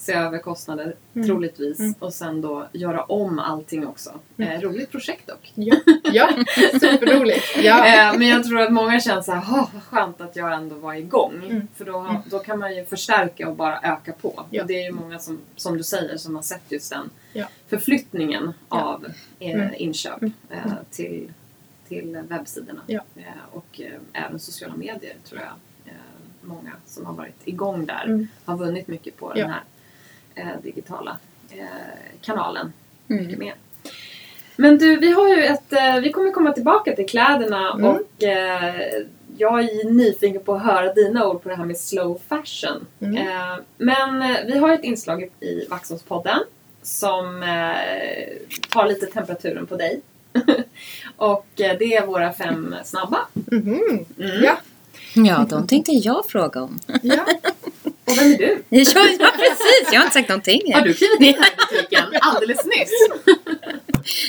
se över kostnader Mm. troligtvis. Mm. Och sen då göra om allting också. Mm. Eh, roligt projekt dock. ja, ja, superroligt. Ja. Eh, men jag tror att många känner så här, "Åh, vad skönt att jag ändå var igång. Mm. För då, Mm. då kan man ju förstärka och bara öka på. Ja. Och det är ju många som, som du säger, som har sett just den Ja. förflyttningen Ja. av eh, Mm. inköp Mm. eh, till, till webbsidorna. Eh, och eh, även sociala medier tror jag. Eh, många som har varit igång där Mm. har vunnit mycket på Ja. den här eh, digitala eh, kanalen. Mm. Mycket mer. Men du, vi har ju ett... Eh, vi kommer komma tillbaka till kläderna Mm. och eh, jag är nyfiken på att höra dina ord på det här med slow fashion. Mm. Eh, men eh, vi har ett inslag i- Vaxholmspodden som eh, tar lite temperaturen på dig. och eh, det är våra fem snabba. Mhm. Mm. Ja. Ja, de tänkte jag fråga om. Ja. Och vem är du? Ja, ja, precis. Jag har inte sagt någonting. Har du klivit in här i butiken alldeles nyss?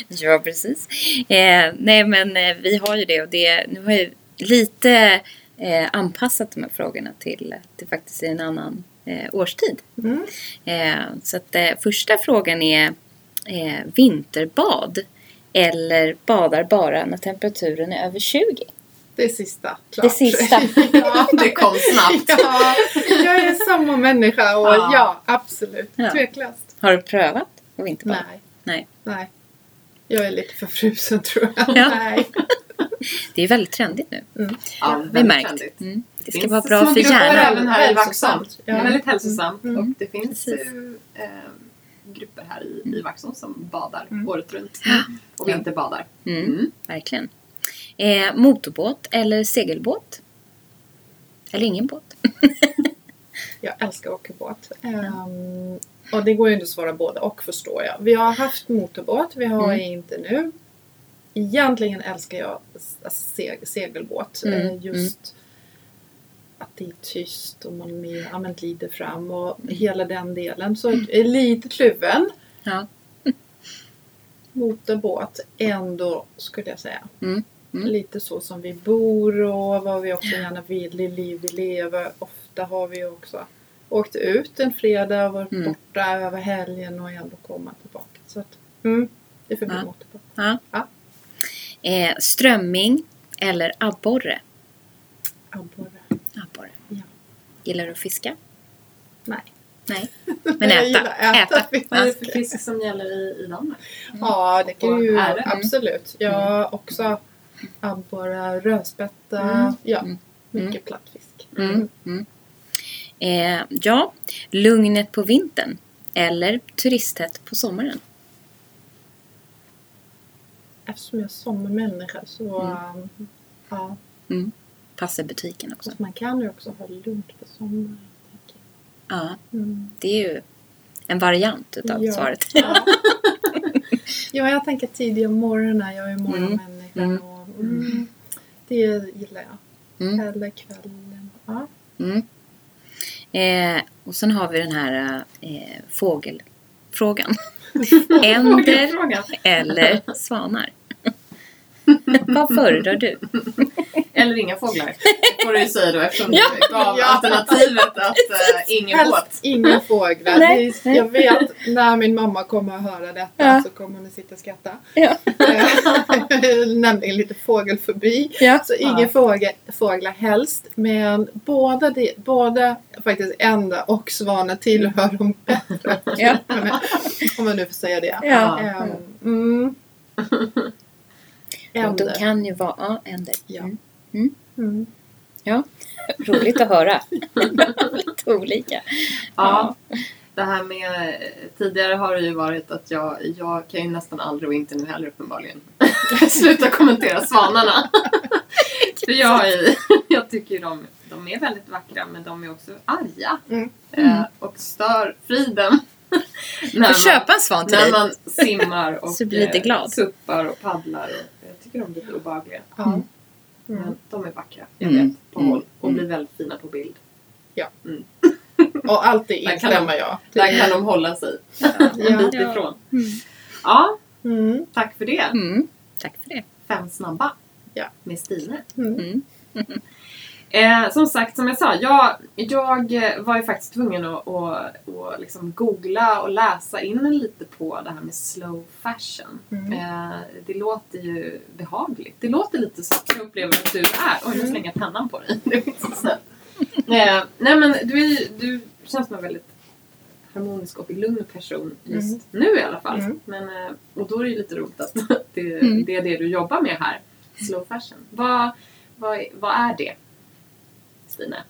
Ja, precis. Eh, nej, men eh, vi har ju det och det, nu har jag lite eh, anpassat de här frågorna till, till faktiskt en annan eh, årstid. Mm. Eh, så att eh, första frågan är vinterbad eller badar bara när temperaturen är över 20? Det sista. Klart. Det sista. ja. Det kom snabbt. ja, jag är samma människa och Ja. ja, absolut. Ja. Tveklöst. Har du prövat att vinterbada? Nej. Nej. Nej. Jag är lite för frusen tror jag. Ja. Nej. Det är väldigt trendigt nu. Mm. Ja, Vi väldigt märkt. trendigt. Mm. Det ska finns vara bra små för hjärnan. även här i. Vaxholm. Ja. Väldigt hälsosamt. Mm. Och det finns ju eh, grupper här i, i Vaxholm som badar Mm. året runt. Och Ja. vinterbadar. Mm. Mm. Verkligen. Eh, motorbåt eller segelbåt? Eller ingen båt? Jag älskar att åka båt. Ehm, och det går ju inte att svara både och förstår jag. Vi har haft motorbåt, vi har Mm. inte nu. Egentligen älskar jag seg- segelbåt. Mm, Eh, Just att det är tyst och man är, men glider fram och Mm. hela den delen. Så jag är lite kluven. Ja. Motorbåt ändå skulle jag säga. Mm, mm. Lite så som vi bor och vad vi också gärna vill, det liv vi lever. Ofta har vi också åkt ut en fredag och varit Mm. borta över helgen och ändå komma tillbaka. Så att, mm, det får bli Ja. motorbåt. Ja. Ja. Eh, strömming eller abborre? Abborre. Abborre. Ja. Gillar du att fiska? Nej. Nej. Men Jag äta. äta. Äta. fisk. Vad är det för fisk som gäller i, i Danmark? Ja, det kan ju det? absolut. Ja, också abborre, rödspätta. Mm. Ja, Mm. mycket plattfisk. Mm. Mm. Eh, ja, lugnet på vintern eller turisthett på sommaren? Eftersom jag är sommarmänniska så Mm. ja, Mm. Passar butiken också. fast man kan ju också ha lugnt på sommaren. Ja, Mm. det är ju en variant utav Ja. svaret. Ja. ja, jag tänker tidiga morgnar. Jag är morgonmänniska. Mm. Mm, det gillar jag. Mm. Eller kvällen. Ja. Mm. Eh, och sen har vi den här eh, fågelfrågan. Änder eller svanar? Vad föredrar du? Eller inga fåglar. får du ju säga då eftersom Ja. du gav Ja. alternativet att äh, ingen båt. Inga fåglar. Nej. Är- Jag vet när min mamma kommer att höra detta Ja. så kommer hon att sitta och skratta. Ja. Eh, Nämligen lite fågelfobi. Ja. Så inga Ja. fågel, fåglar helst. Men båda, de, båda faktiskt ända och svanar tillhör de bättre. Ja. Om man nu får säga det. Ja. Ehm, mm. De Änder. kan ju vara ja, änder. Ja. Mm. Mm. Roligt att höra. Lite olika. Ja. Det här med, tidigare har det ju varit att jag, jag kan ju nästan aldrig och inte nu heller uppenbarligen sluta kommentera svanarna. För jag, jag tycker ju de, de är väldigt vackra men de är också arga. Mm. Eh, och stör friden. när, Får köpa en svan till när dig. man simmar och Så blir lite eh, glad. suppar och paddlar. Och, tycker de är lite obehagliga. Ja. Mm. Mm. Men de är vackra, jag Mm. vet, på håll. Och blir väldigt fina på bild. Och alltid Där kan instämmer jag. Där kan de hålla sig en Ja. bit Ja. ifrån. Mm. Ja, tack för det. Mm. Tack för det. Fem snabba. Ja. Med Stine. Mm. Eh, som sagt, som jag sa, jag, jag var ju faktiskt tvungen att, att, att liksom googla och läsa in lite på det här med slow fashion. Mm. Eh, det låter ju behagligt. Det låter lite som jag upplever att du är. Oj, nu Mm. slänger jag pennan på dig. Det är inte så snällt. Eh, nej men du, är, du känns som en väldigt harmonisk och lugn person just Mm. nu i alla fall. Mm. Men, eh, och då är det ju lite roligt att det, Mm. det är det du jobbar med här. Slow fashion. Vad, vad, vad är det? Stine?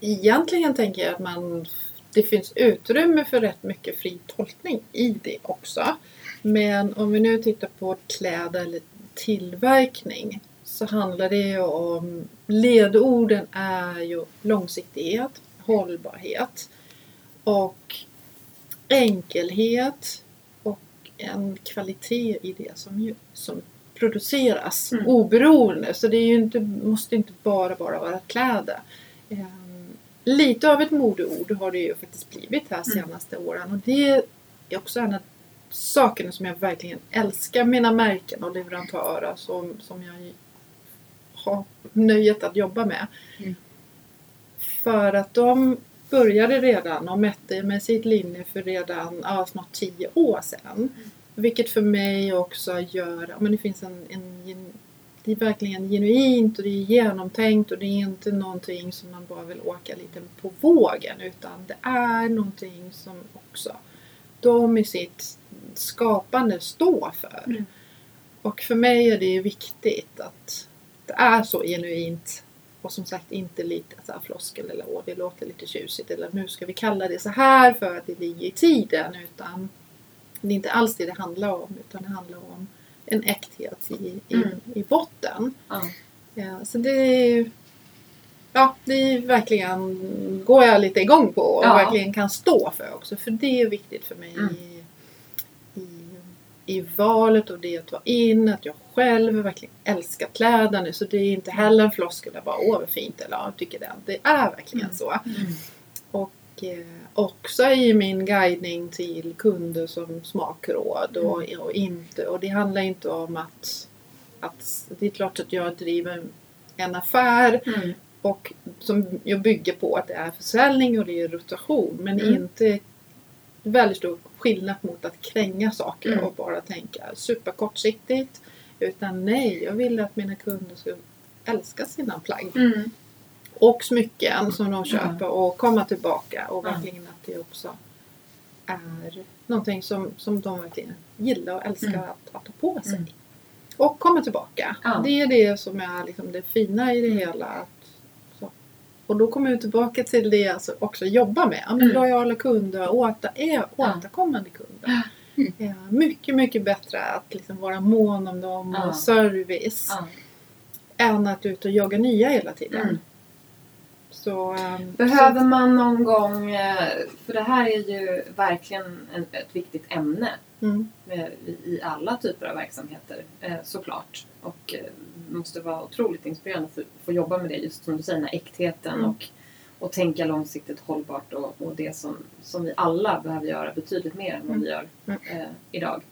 Egentligen tänker jag att man, det finns utrymme för rätt mycket fri tolkning i det också. Men om vi nu tittar på kläder eller tillverkning så handlar det ju om ledorden är ju långsiktighet, hållbarhet och enkelhet och en kvalitet i det som, som produceras Mm. oberoende. Så det är ju inte, måste inte bara, bara vara kläder. Ehm, lite av ett modeord har det ju faktiskt blivit här Mm. senaste åren och det är också en av sakerna som jag verkligen älskar mina märken och leverantörer som, som jag har nöjet att jobba med. Mm. För att de började redan och mätte med sitt linne för redan ja, snart tio år sedan. Vilket för mig också gör, men det finns en, en det är verkligen genuint och det är genomtänkt och det är inte någonting som man bara vill åka lite på vågen utan det är någonting som också de i sitt skapande står för. Mm. Och för mig är det viktigt att det är så genuint och som sagt inte lite så här floskel eller åh det låter lite tjusigt eller nu ska vi kalla det så här för att det ligger i tiden utan det är inte alls det det handlar om utan det handlar om en äkthet i, i, Mm. i botten. Ja. Ja, så det är Ja, det är verkligen går jag lite igång på och Ja. verkligen kan stå för också. För det är viktigt för mig Mm. i, i, i valet och det att ta in att jag själv verkligen älskar kläderna. Så det är inte heller en floskel där bara åh vad fint eller jag tycker det. Det är verkligen Mm. så. Och eh, också i min guidning till kunder som smakråd och, och inte. Och det handlar inte om att, att det är klart att jag driver en affär Mm. och som jag bygger på att det är försäljning och det är rotation. Men Mm. inte väldigt stor skillnad mot att kränga saker Mm. och bara tänka superkortsiktigt. Utan nej, jag vill att mina kunder ska älska sina plagg Mm. Och smycken som de köper Mm. och komma tillbaka och Ja. verkligen att det också är någonting som, som de verkligen gillar och älskar Mm. att, att ta på sig. Mm. Och komma tillbaka. Ja. Det är det som är liksom det fina i det hela. Att. Och då kommer vi tillbaka till det jag alltså också jobbar med. Ja, men Mm. Lojala kunder, åter, är Ja. återkommande kunder. Mm. Ja, mycket, mycket bättre att liksom vara mån om dem Ja. och service Ja. än att ut och jaga nya hela tiden. Mm. Så, ehm, Behöver man någon gång, eh, för det här är ju verkligen en, ett viktigt ämne mm, i, alla typer av verksamheter eh, såklart. Och eh, det måste vara otroligt inspirerande att få, få jobba med det just som du säger, den här äktheten Mm. och, och tänka långsiktigt hållbart och, och det som, som vi alla behöver göra betydligt mer än vad Mm. vi gör Mm. eh, idag.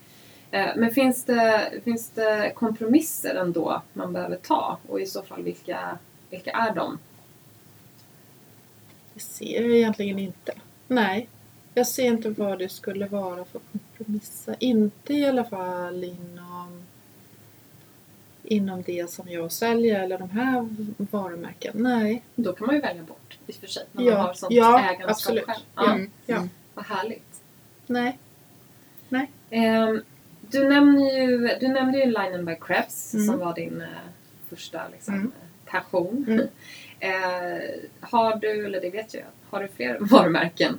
Eh, men finns det, finns det kompromisser ändå man behöver ta och i så fall vilka, vilka är de? Det ser jag egentligen inte. Nej. Jag ser inte vad det skulle vara för kompromisser. Inte i alla fall inom inom det som jag säljer eller de här varumärken. Nej. Då kan man ju välja bort i och för sig. När Ja, man har sånt ja, ägandeskap absolut. själv. Ja, Mm. ja. Mm. Vad härligt. Nej. Ehm, du, nämnde ju, du nämnde ju Linen by Krebs Mm. som var din eh, första liksom, Mm. eh, passion. Eh, har du, eller det vet jag, har du fler varumärken?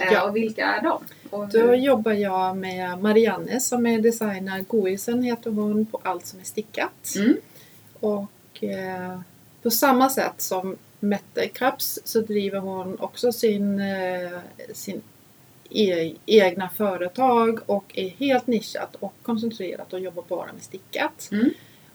Eh, Ja. Och vilka är de? Och Då jobbar jag med Marianne som är designer. Goisen heter hon på allt som är stickat. Mm. Och eh, på samma sätt som Mette Krabs så driver hon också sin, eh, sin e- egna företag och är helt nischat och koncentrerat och jobbar bara med stickat. Mm.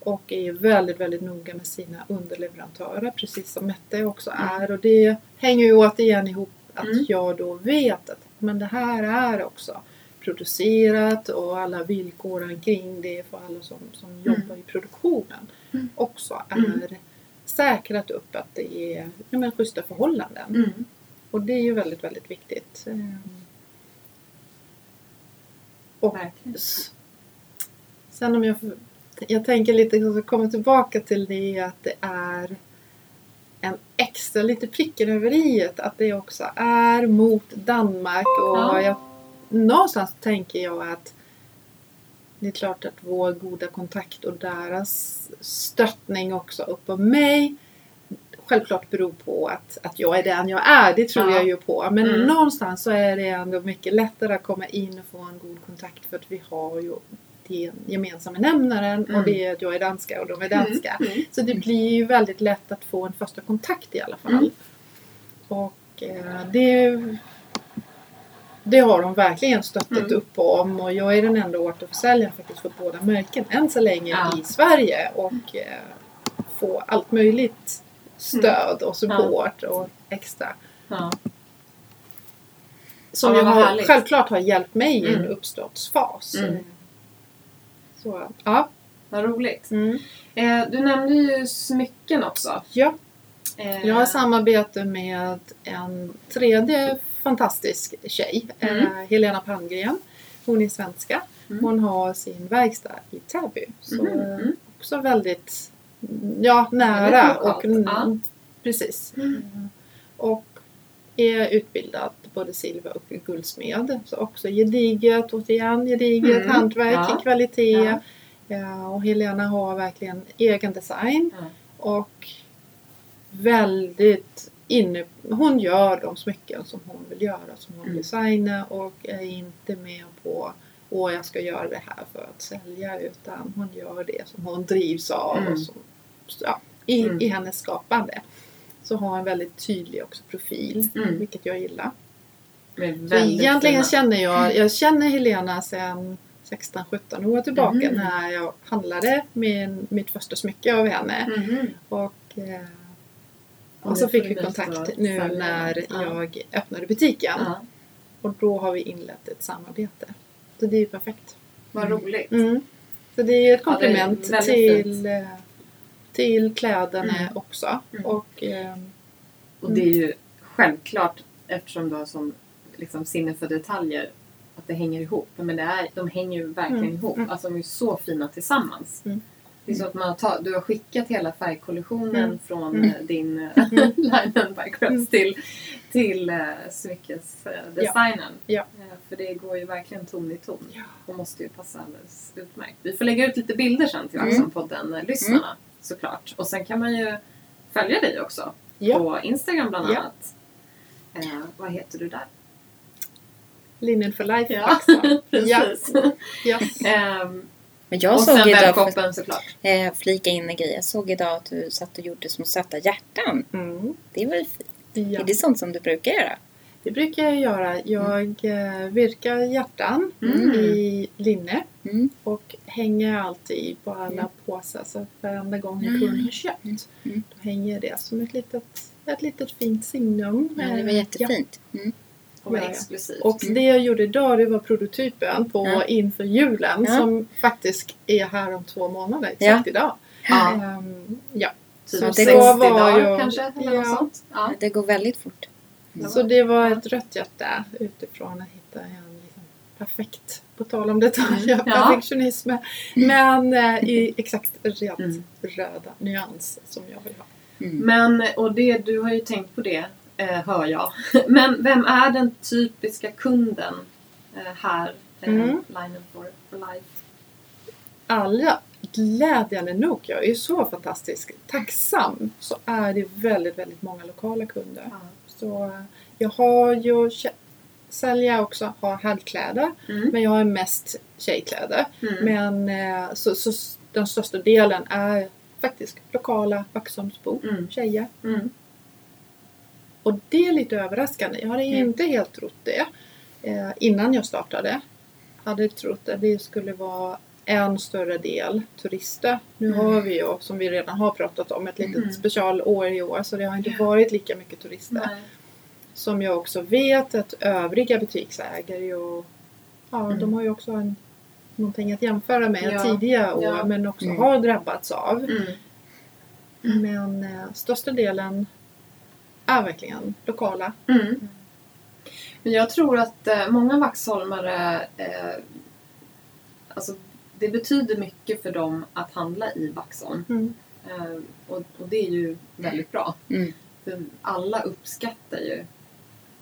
Och är väldigt, väldigt noga med sina underleverantörer precis som Mette också Mm. är. Och det hänger ju återigen ihop att Mm. jag då vet att men det här är också producerat och alla villkoren kring det för alla som, som jobbar i produktionen Mm. också är Mm. säkrat upp att det är ja, men, schyssta förhållanden. Mm. Och det är ju väldigt, väldigt viktigt. Ehm. Och Verkligen. sen om jag, får- jag tänker lite, jag komma tillbaka till det att det är en extra lite pricken över i att det också är mot Danmark och Ja. jag, någonstans tänker jag att det är klart att vår goda kontakt och deras stöttning också upp på mig självklart beror på att, att jag är den jag är. Det tror Ja. jag ju på. Men Mm. någonstans så är det ändå mycket lättare att komma in och få en god kontakt för att vi har ju gemensamma nämnaren Mm. och det är att jag är danska och de är danska. Mm. Så det blir ju väldigt lätt att få en första kontakt i alla fall. Mm. Och eh, det, det har de verkligen stöttat Mm. upp om och jag är den enda återförsäljaren faktiskt för båda märken än så länge Ja. i Sverige och eh, få allt möjligt stöd och support och extra. Ja. Som Ja, jag har, självklart har hjälpt mig i en Mm. uppstartsfas. Mm. Så, ja. Vad roligt. Mm. Eh, du nämnde ju smycken också. ja. Eh, Jag har samarbete med en tredje fantastisk tjej, Mm. eh, Helena Palmgren. Hon är svenska. Mm. Hon har sin verkstad i Täby. Så eh, mm. också väldigt ja, nära. Och, ja. Precis. Mm. Eh, Och är utbildad både silver och guldsmed. Så också gediget, återigen gediget Mm, hantverk ja. i kvalitet. Ja. Och Helena har verkligen egen design. Ja. Och väldigt inne... Hon gör de smycken som hon vill göra, som hon Mm. designar och är inte med på Åh, jag ska göra det här för att sälja utan hon gör det som hon drivs av Mm. och som, ja, i, Mm. i hennes skapande. Så har en väldigt tydlig också profil, Mm. vilket jag gillar. Så egentligen fina- känner jag, jag känner Helena sedan 16-17 år tillbaka Mhm. när jag handlade med mitt första smycke av henne. Mhm. Och, eh, Och och nu så fick vi kontakt nu sälja när den. Ja. jag öppnade butiken. Ja. Och då har vi inlett ett samarbete. Så det är ju perfekt. Vad roligt. Mm. Så det är ett Ja, det är komplement väldigt till, eh, till kläderna Mm. också. Mm. Och, eh, Och det är ju självklart eftersom du har sån liksom, sinne för detaljer att det hänger ihop. Men det är, de hänger ju verkligen Mm. ihop. Mm. Alltså de är så fina tillsammans. Mm. Det är så att man har ta, du har skickat hela färgkollektionen Mm. från Mm. eh, din eh, Linen by Mm. till, till uh, smyckesdesignen. Ja. Eh, för det går ju verkligen ton i ton. Ja. Och måste ju passa alldeles utmärkt. Vi får lägga ut lite bilder sen till Mm. Såklart. Och sen kan man ju följa dig också ja, på Instagram bland Ja. annat. Eh, vad heter du där? Linen for life Ja, också. precis. Ja. Och Men jag och såg sen idag, för, webbshoppen såklart. eh, flika in en grej, jag såg idag att du satt och gjorde små söta hjärtan. Mm. Det var ju fint. Ja. Är det sånt som du brukar göra? Det brukar jag göra. Jag eh, virkar hjärtan Mm. i linne Mm. och hänger alltid på alla Mm. påsar. Så varenda gång en Mm. kund har köpt Mm. då hänger det som ett litet, ett litet fint signum. Ja, det var Eh, jättefint. Mm. Och Ja, ja. Och Mm. det jag gjorde idag det var prototypen på Ja. inför julen Ja. som faktiskt är här om två månader, Ja. exakt idag. ja, Ehm, ja. typ så det 60 var dagar jag- kanske. Eller ja. något sånt. Ja. Det går väldigt fort. Så det var ett rött hjärta utifrån att hitta en liksom perfekt, på tal om detaljer, Mm. Ja. perfektionism. Men eh, i exakt rätt Mm. röda nyans som jag vill ha. Mm. Men, och det, du har ju tänkt på det, eh, hör jag. Men vem är den typiska kunden eh, här? Eh, Mm. Linen for, for life. Alla, glädjande nog, jag är ju så fantastiskt tacksam, så är det väldigt, väldigt många lokala kunder. Ja. Så eh, jag har ju säljer också, har herrkläder, Mm. men jag har mest tjejkläder. Mm. Men eh, så, så den största delen är faktiskt lokala Vaxholmsbor, Mm. tjejer. Mm. Och det är lite överraskande. Jag hade Mm. inte helt trott det eh, innan jag startade. Hade trott att det skulle vara en större del turister. Nu Mm. har vi ju, som vi redan har pratat om, ett litet Mm. specialår i år så det har inte varit lika mycket turister. Nej. Som jag också vet att övriga butiksägare och, ja, Mm. de har ju också en, någonting att jämföra med Ja. tidigare år Ja. men också Mm. har drabbats av. Mm. Men eh, största delen är verkligen lokala. Mm. Men jag tror att eh, många vaxholmare, eh, alltså det betyder mycket för dem att handla i Vaxholm. Mm. Eh, och, och det är ju väldigt bra. Mm. För alla uppskattar ju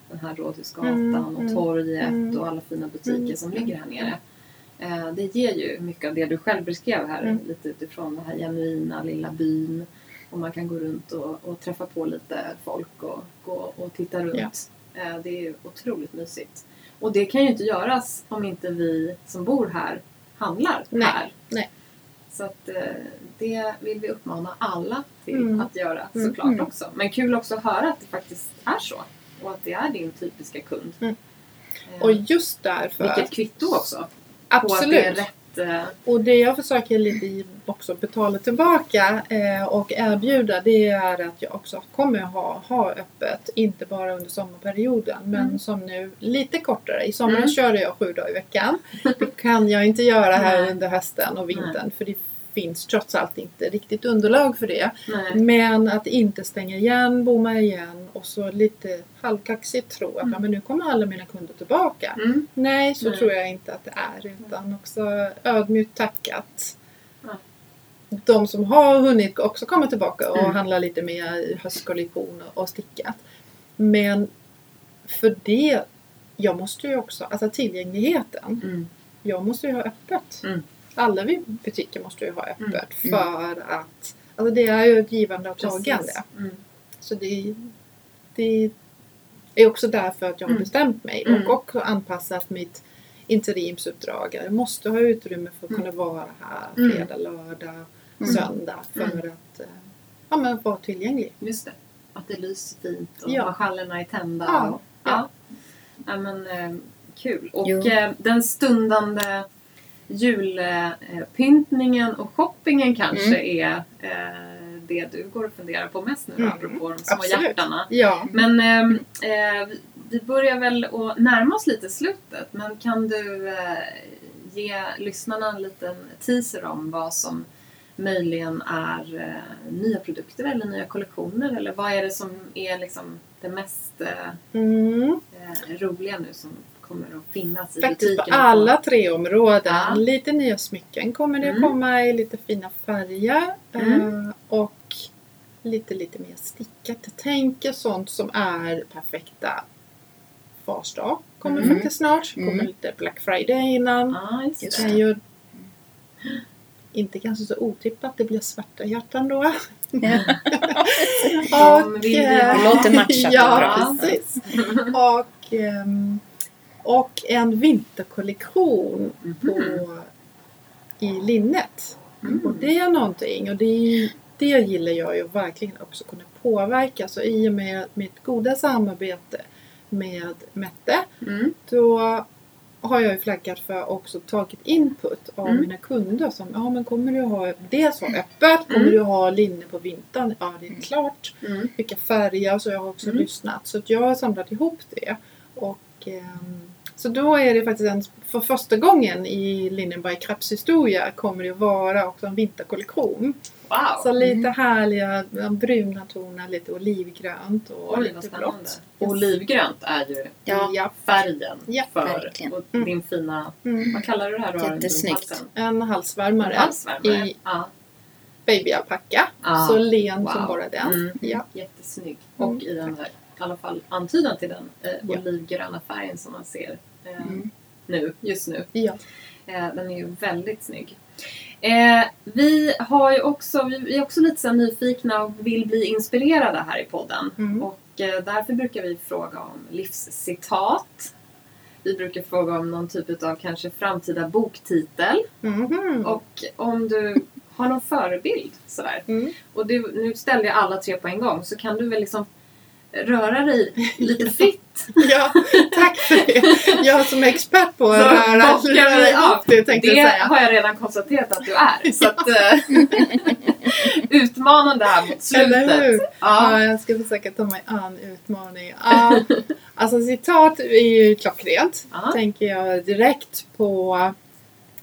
den här Rådhusgatan Mm, och mm, torget mm. och alla fina butiker som ligger här nere. Eh, det ger ju mycket av det du själv beskrev här, lite utifrån den här genuina lilla byn. Och man kan gå runt och, och träffa på lite folk och gå och titta runt. Eh, det är otroligt mysigt. Och det kan ju inte göras om inte vi som bor här handlar Nej, här. nej. Så att eh, det vill vi uppmana alla till Mm. att göra Mm. såklart Mm. också. Men kul också att höra att det faktiskt är så. Och att det är din typiska kund. Mm. Eh, Och just därför, vilket kvitto också. På att det är absolut. rätt. Eh, Och det jag försöker lite också betala tillbaka eh, och erbjuda det är att jag också kommer ha, ha öppet, inte bara under sommarperioden men Mm. som nu lite kortare. I somras Mm. körde jag sju dagar i veckan. Det kan jag inte göra här under hösten och vintern för det finns trots allt inte riktigt underlag för det. nej. Men att inte stänga igen, bomma igen och så lite halvkaxigt tro att Mm. men nu kommer alla mina kunder tillbaka. Mm. Nej, så Nej. tror jag inte att det är. Utan också ödmjukt tackat. De som har hunnit också komma tillbaka och Mm. handla lite mer i höstkollektion och stickat. Men för det, jag måste ju också, alltså tillgängligheten. Mm. Jag måste ju ha öppet. Mm. Alla butiker måste ju ha öppet Mm. för att, alltså det är ju ett givande och tagande. Mm. Så det, det är också därför att jag har Mm. bestämt mig Mm. och också anpassat mitt interimsuppdrag. Jag måste ha utrymme för att Mm. kunna vara här Mm. fredag, lördag, Mm. söndag för Mm. att eh, ja, men vara tillgänglig. Just det. Att det lyser fint och Ja. marschallerna är tända. Ja. Och, ja. ja men, eh, kul. Och eh, den stundande julpyntningen och shoppingen kanske är eh, det du går och funderar på mest nu Mm. apropå de små Absolut. hjärtarna. Ja, Men ehm, eh, vi- vi börjar väl att närma oss lite slutet. Men kan du eh, ge lyssnarna en liten teaser om vad som möjligen är eh, nya produkter eller nya kollektioner? Eller vad är det som är liksom det mest eh, mm. eh, roliga nu som kommer att finnas i faktiskt på butikerna? alla tre områden. Ja. Lite nya smycken kommer det Mm. komma i lite fina färger. Mm. eh, Och lite, lite mer stickat. Jag tänker sånt som är perfekta farsdag. Kommer Mm. faktiskt snart. Kommer Mm. lite Black Friday innan. Ja, just Just Det ju inte kanske så otippat det blir svarta hjärtan då. De vill vi ha. eh, Det låter matchat Ja, bra. precis. Och, ehm, och en vinterkollektion Mhm. på i linnet. Mm. Och det är någonting och det, det gillar jag ju verkligen också kunna påverka. Så i och med mitt goda samarbete med Mette Mm. då har jag ju flaggat för också tagit input av Mm. mina kunder som ja men kommer du ha dels ha öppet, kommer Mm. du ha linne på vintern? Ja det är klart. Mm. Vilka färger så jag har också Mm. lyssnat. Så jag har samlat ihop det. Och, ehm, så då är det faktiskt en, för första gången i Linnenberg Krabs historia kommer det att vara också en vinterkollektion. Wow! Så lite Mm. härliga bruna toner, lite olivgrönt och Oj, lite blått. Olivgrönt är ju Ja. Färgen Ja, för verkligen. och Mm. din fina, Mm. vad kallar du det här du Jättesnyggt. En halsvärmare. Halsvärmare. i Ja. babyalpacka. Ja. Så len Wow. som bara den. Mm. Ja. Jättesnygg. Mm. Och i den där, i alla fall antydan till den eh, olivgröna färgen som man ser Mm. nu, just nu. Ja. Eh, den är ju väldigt snygg. Eh, vi, har ju också, vi är också lite så nyfikna och vill bli inspirerade här i podden. Mm. Och eh, därför brukar vi fråga om livscitat. Vi brukar fråga om någon typ av kanske framtida boktitel. Mhm. Och om du har någon förebild sådär. Mm. Och du, nu ställde jag alla tre på en gång så kan du väl liksom röra dig lite fritt. Ja, tack för det. Jag som är expert på att röra, röra ihop av. det tänkte Det jag säga. har jag redan konstaterat att du är. Så att, eh, utmanande här mot slutet. Eller hur? Ja. Ja. jag ska försöka ta mig an utmaningen. Ja, alltså citat är ju klockrent. Ja. Tänker jag direkt på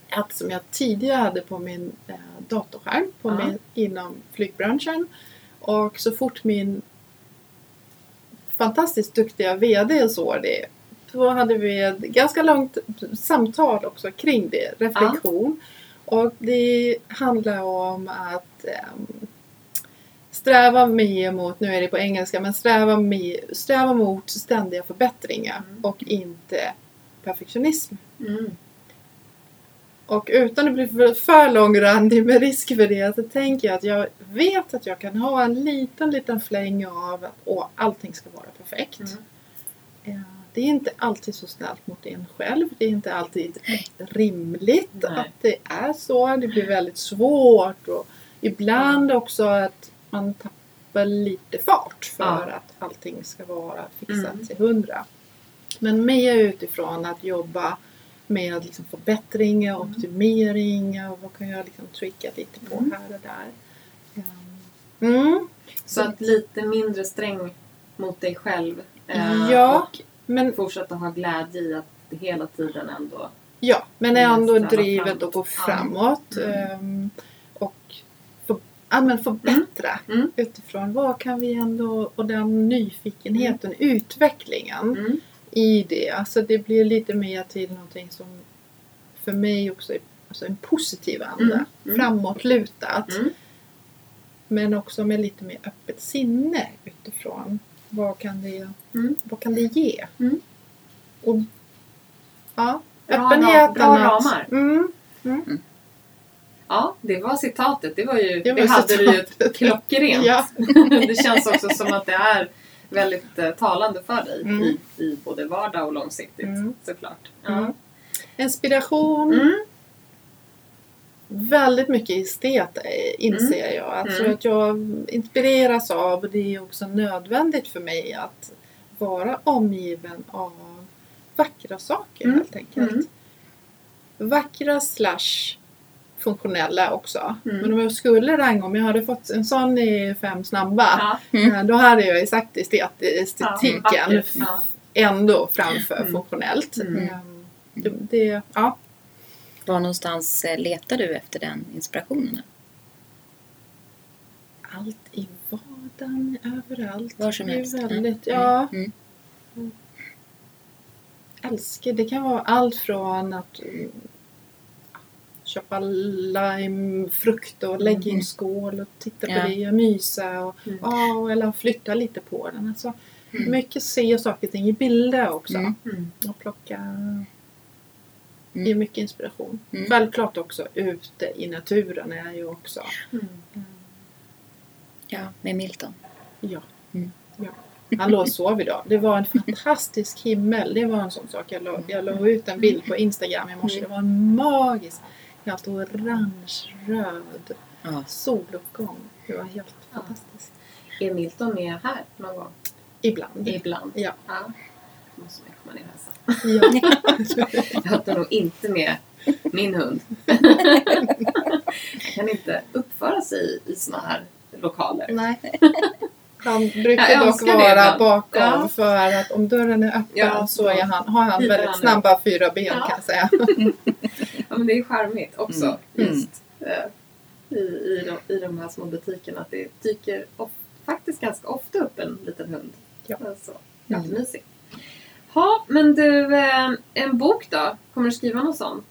ett som jag tidigare hade på min eh, datorskärm på min, inom flygbranschen. Och så fort min fantastiskt duktiga VD såg det då hade vi ett ganska långt samtal också kring det, reflektion. Och det handlar om att ehm, sträva mer mot, nu är det på engelska, men sträva, mer, sträva mot ständiga förbättringar Mm. och inte perfektionism. Mm. Och utan att bli för, för långrandig med risk för det så tänker jag att jag vet att jag kan ha en liten, liten fläng av att allting ska vara perfekt. Mm. Eh, Det är inte alltid så snällt mot en själv. Det är inte alltid rimligt Nej. att det är så. Det blir väldigt svårt och ibland också att man tappar lite fart för Ja. att allting ska vara fixat Mm. till hundra. Men mer utifrån att jobba med liksom förbättringar, Mm. optimeringar och vad kan jag liksom trycka lite på Mm. här och där. Ehm, Mm. Så att lite mindre sträng mot dig själv. eh, Ja. Och Men fortsätta ha glädje i att hela tiden ändå... Ja, men Mm, ändå drivet att gå framåt. Mm. ehm, och för, ja, men förbättra Mm. utifrån vad kan vi ändå, och den nyfikenheten, utvecklingen Mm. I det. Alltså det blir lite mer till någonting som för mig också är alltså en positiv anda. Mm. Mm. Framåtlutat. Mm. Men också med lite mer öppet sinne utifrån vad kan det, Mm. vad kan det ge? Mm. Och, ja, Bra öppenheten. ra- bra att- ramar. Mm. Ja, det var citatet. Det, var ju, Det det, hade du ju klockrent. Ja. det känns också som att det är väldigt eh, talande för dig Mm. i, i både vardag och långsiktigt Mm. såklart. Mm. Inspiration. Mm. Väldigt mycket estet eh, inser jag. Alltså Mm. att jag inspireras av och det är också nödvändigt för mig att vara omgiven av vackra saker Mm. helt enkelt. Mm. Vackra slash funktionella också. Mm. Men om jag skulle ranga, om jag hade fått en sån i fem snabba, Ja. eh, då hade jag ju sagt estet, estetiken Ja, ändå framför Mm. funktionellt. Mm. Ehm, Det, det, ja. Var någonstans eh, letar du efter den inspirationen? Allt i vardagen, överallt. Var som det är helst. Väldigt, Mm. ja, Mm. älskar. Det kan vara allt från att mm, köpa limefrukt och lägga i en Mm. skål och titta på Ja. det och mysa. Och, Mm. ja, eller flytta lite på den. Alltså, Mm. Mycket se saker och ting i bilder också. Mm. Och plocka Mm. ger mycket inspiration. Mm. Självklart också ute i naturen är ju också. Mm. Ja, med Milton. Ja. Mm. ja. Han låg och sov idag. Det var en fantastisk himmel. Det var en sån sak. Jag la, jag la ut en bild på Instagram i morse. Det var en magisk Helt orange, röd Ja. soluppgång. Det var helt Ja. fantastiskt. Är Milton med här någon gång? Ibland. Ibland. Ja. ja. Måste man komma ner och hälsa. ja. Jag tar nog inte med min hund. Han kan inte uppföra sig i såna här lokaler. Nej. Han brukar Jag dock det vara bakom Ja. för att om dörren är öppen Ja. så är han, har han väldigt han snabba fyra ben Ja. kan jag säga. Ja, men det är charmigt också. Mm. Mm. Just eh, i, i, de, i de här små butikerna. Att det dyker of, faktiskt ganska ofta upp en liten hund. Ja. Alltså, Mm. jättemysigt. Ja, men du, eh, en bok då? Kommer du skriva någon sån?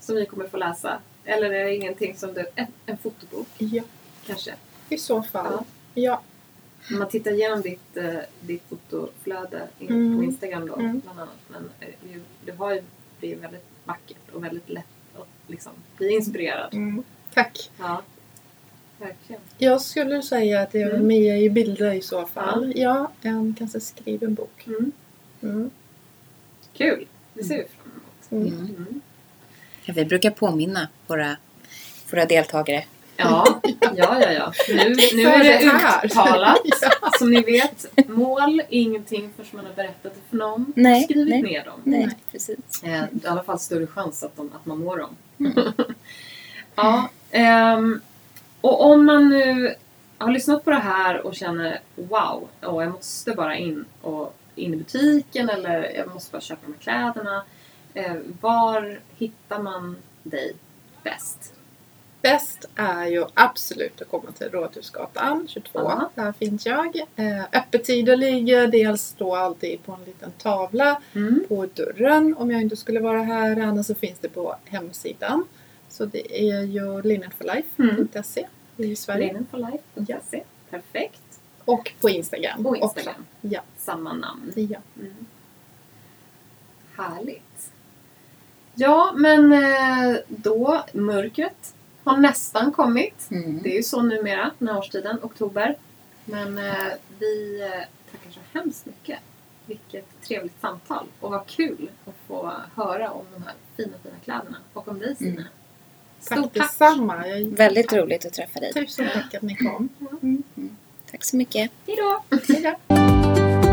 Som vi kommer få läsa? Eller är det ingenting som du... En, en fotobok Ja, kanske? i så fall. Ja. Ja. Om man tittar igenom ditt, eh, ditt fotoflöde in, Mm. på Instagram då Mm. bland annat. Men eh, du, du har ju, det är väldigt vackert och väldigt lätt att liksom bli inspirerad. Mm. Tack. Ja, verkligen. Jag skulle säga att det är Mm. med i bilder i så fall. Ja, en kanske skriven bok. Mm. Mm. Kul! Det ser vi fram emot. Mm. Mm. Mm. Ja, vi brukar påminna våra, våra deltagare. Ja, ja, ja, ja. Nu, nu är det uttalat. Ja. Som ni vet, mål är ingenting förrän man har berättat det för någon. Nej, Skrivit nej. ner dem. Nej, precis. Eh, I alla fall större chans att, de, att man når dem. Mm. ja, ehm, och om man nu har lyssnat på det här och känner wow, åh, jag måste bara in, och, in i butiken eller jag måste bara köpa de här kläderna. Eh, var hittar man dig bäst? Bäst är ju absolut att komma till Rådhusgatan 22. Ja. Där finns jag. Eh, öppettider ligger dels då alltid på en liten tavla Mm. på dörren om jag inte skulle vara här. Annars så finns det på hemsidan. Så det är ju linenforlife.se i Sverige. Linenforlife.se. Perfekt. Och på Instagram. På också. Instagram. Ja. Samma namn. ja. Mm. Härligt. Ja, men eh, då, mörkret har nästan kommit. Mm. Det är ju så numera, den här årstiden, oktober. Men eh, vi eh, tackar så hemskt mycket. Vilket trevligt samtal och vad kul att få höra om de här fina, fina kläderna och om dig Stina. Mm. Tack Stort tack! detsamma. Jag är Väldigt roligt att träffa dig. Tusen tack att ni kom. Tack så mycket. Hejdå! Hej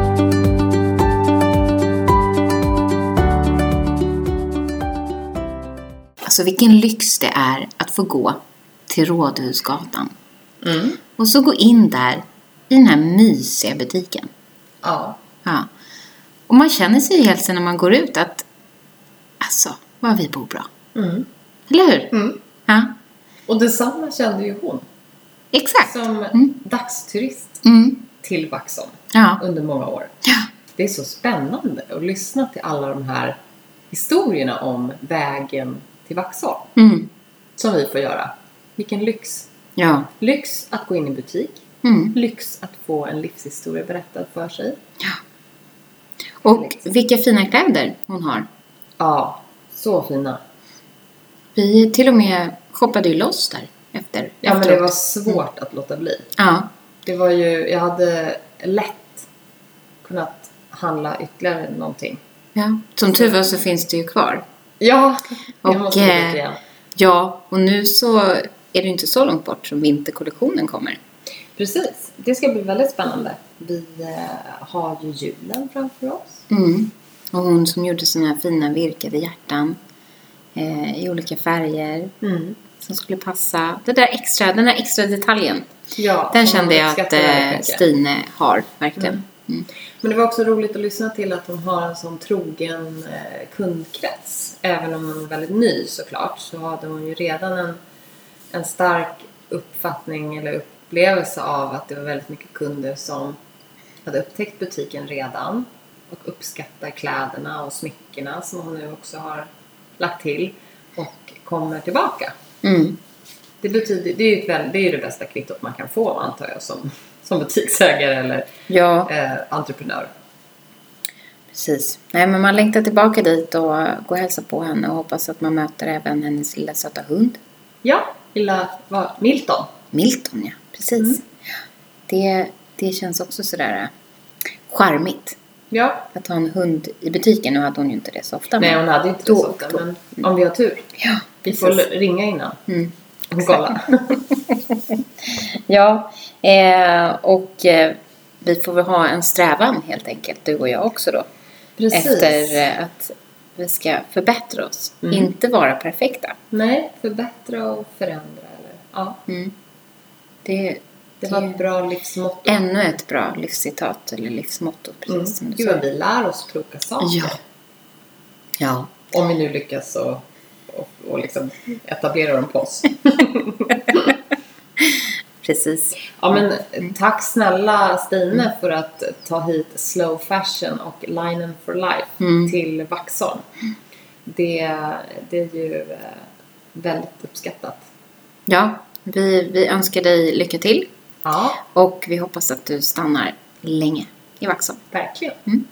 Alltså vilken lyx det är att få gå till Rådhusgatan. Mm. Och så gå in där i den här mysiga butiken. Ja. Ja. Och man känner sig helt sen när man går ut att alltså, vad vi bor bra. Mm. Eller hur? Mm. Ja, Och detsamma kände ju hon. exakt. Som Mm. dagsturist Mm. till Vaxholm Ja. under många år. Ja. Det är så spännande att lyssna till alla de här historierna om vägen till Vaxholm. Mm. Som vi får göra. Vilken lyx! Ja. Lyx att gå in i butik. Mm. Lyx att få en livshistoria berättad för sig. Och vilka fina kläder hon har. Ja, så fina. Vi till och med shoppade ju loss där efter. Ja, men det efteråt. var svårt att låta bli. Ja. Det var ju, jag hade lätt kunnat handla ytterligare någonting. ja. Som tur var så finns det ju kvar. Ja, jag Och, måste gå eh. Ja, och nu så är det inte så långt bort som vinterkollektionen kommer. Precis, det ska bli väldigt spännande. Vi eh, har ju julen framför oss. Mm. Och hon som gjorde såna här fina virkade hjärtan eh, i olika färger som skulle passa. Det där extra, den där extra detaljen, Ja, den kände jag att eh. Stine har, verkligen. Mm. Men det var också roligt att lyssna till att hon har en sån trogen eh, kundkrets. Även om hon är väldigt ny såklart så hade hon ju redan en, en stark uppfattning eller upplevelse av att det var väldigt mycket kunder som hade upptäckt butiken redan och uppskattar kläderna och smyckena som hon nu också har lagt till och kommer tillbaka. Mm. Det, betyder, det, är ju ett väl, det är ju det bästa kvittot man kan få antar jag som, som butiksägare eller Ja, eh, entreprenör. precis. Nej, men man längtar tillbaka dit och går och hälsar på henne och hoppas att man möter även hennes lilla söta hund. Ja, lilla vad, Milton. Milton, ja. Precis. Mm. Det, det känns också sådär äh, charmigt Ja. att ha en hund i butiken. Nu hade hon ju inte det så ofta. Nej, hon hade inte det så ofta, men om vi har tur. Ja, Vi får ringa innan Mm. Och kolla. Ja, eh, och eh, vi får väl ha en strävan helt enkelt, du och jag också då. Precis. Efter eh, att vi ska förbättra oss, Mm. inte vara perfekta. Nej, förbättra och förändra. Eller? Ja, Mm. Det, det var ett bra livsmotto. Ännu ett bra livscitat eller livsmotto, precis Mm. som du Gud vad vi lär oss kloka saker. Ja. Ja. Om vi nu lyckas och, och, och liksom etablera dem på oss. Precis. Ja men tack snälla Stine för att ta hit Slow Fashion och Linen for Life Mm. till Vaxholm. Det, det är ju eh, väldigt uppskattat. Ja, vi, vi önskar dig lycka till Ja, och vi hoppas att du stannar länge i Vaxholm. verkligen. Mm.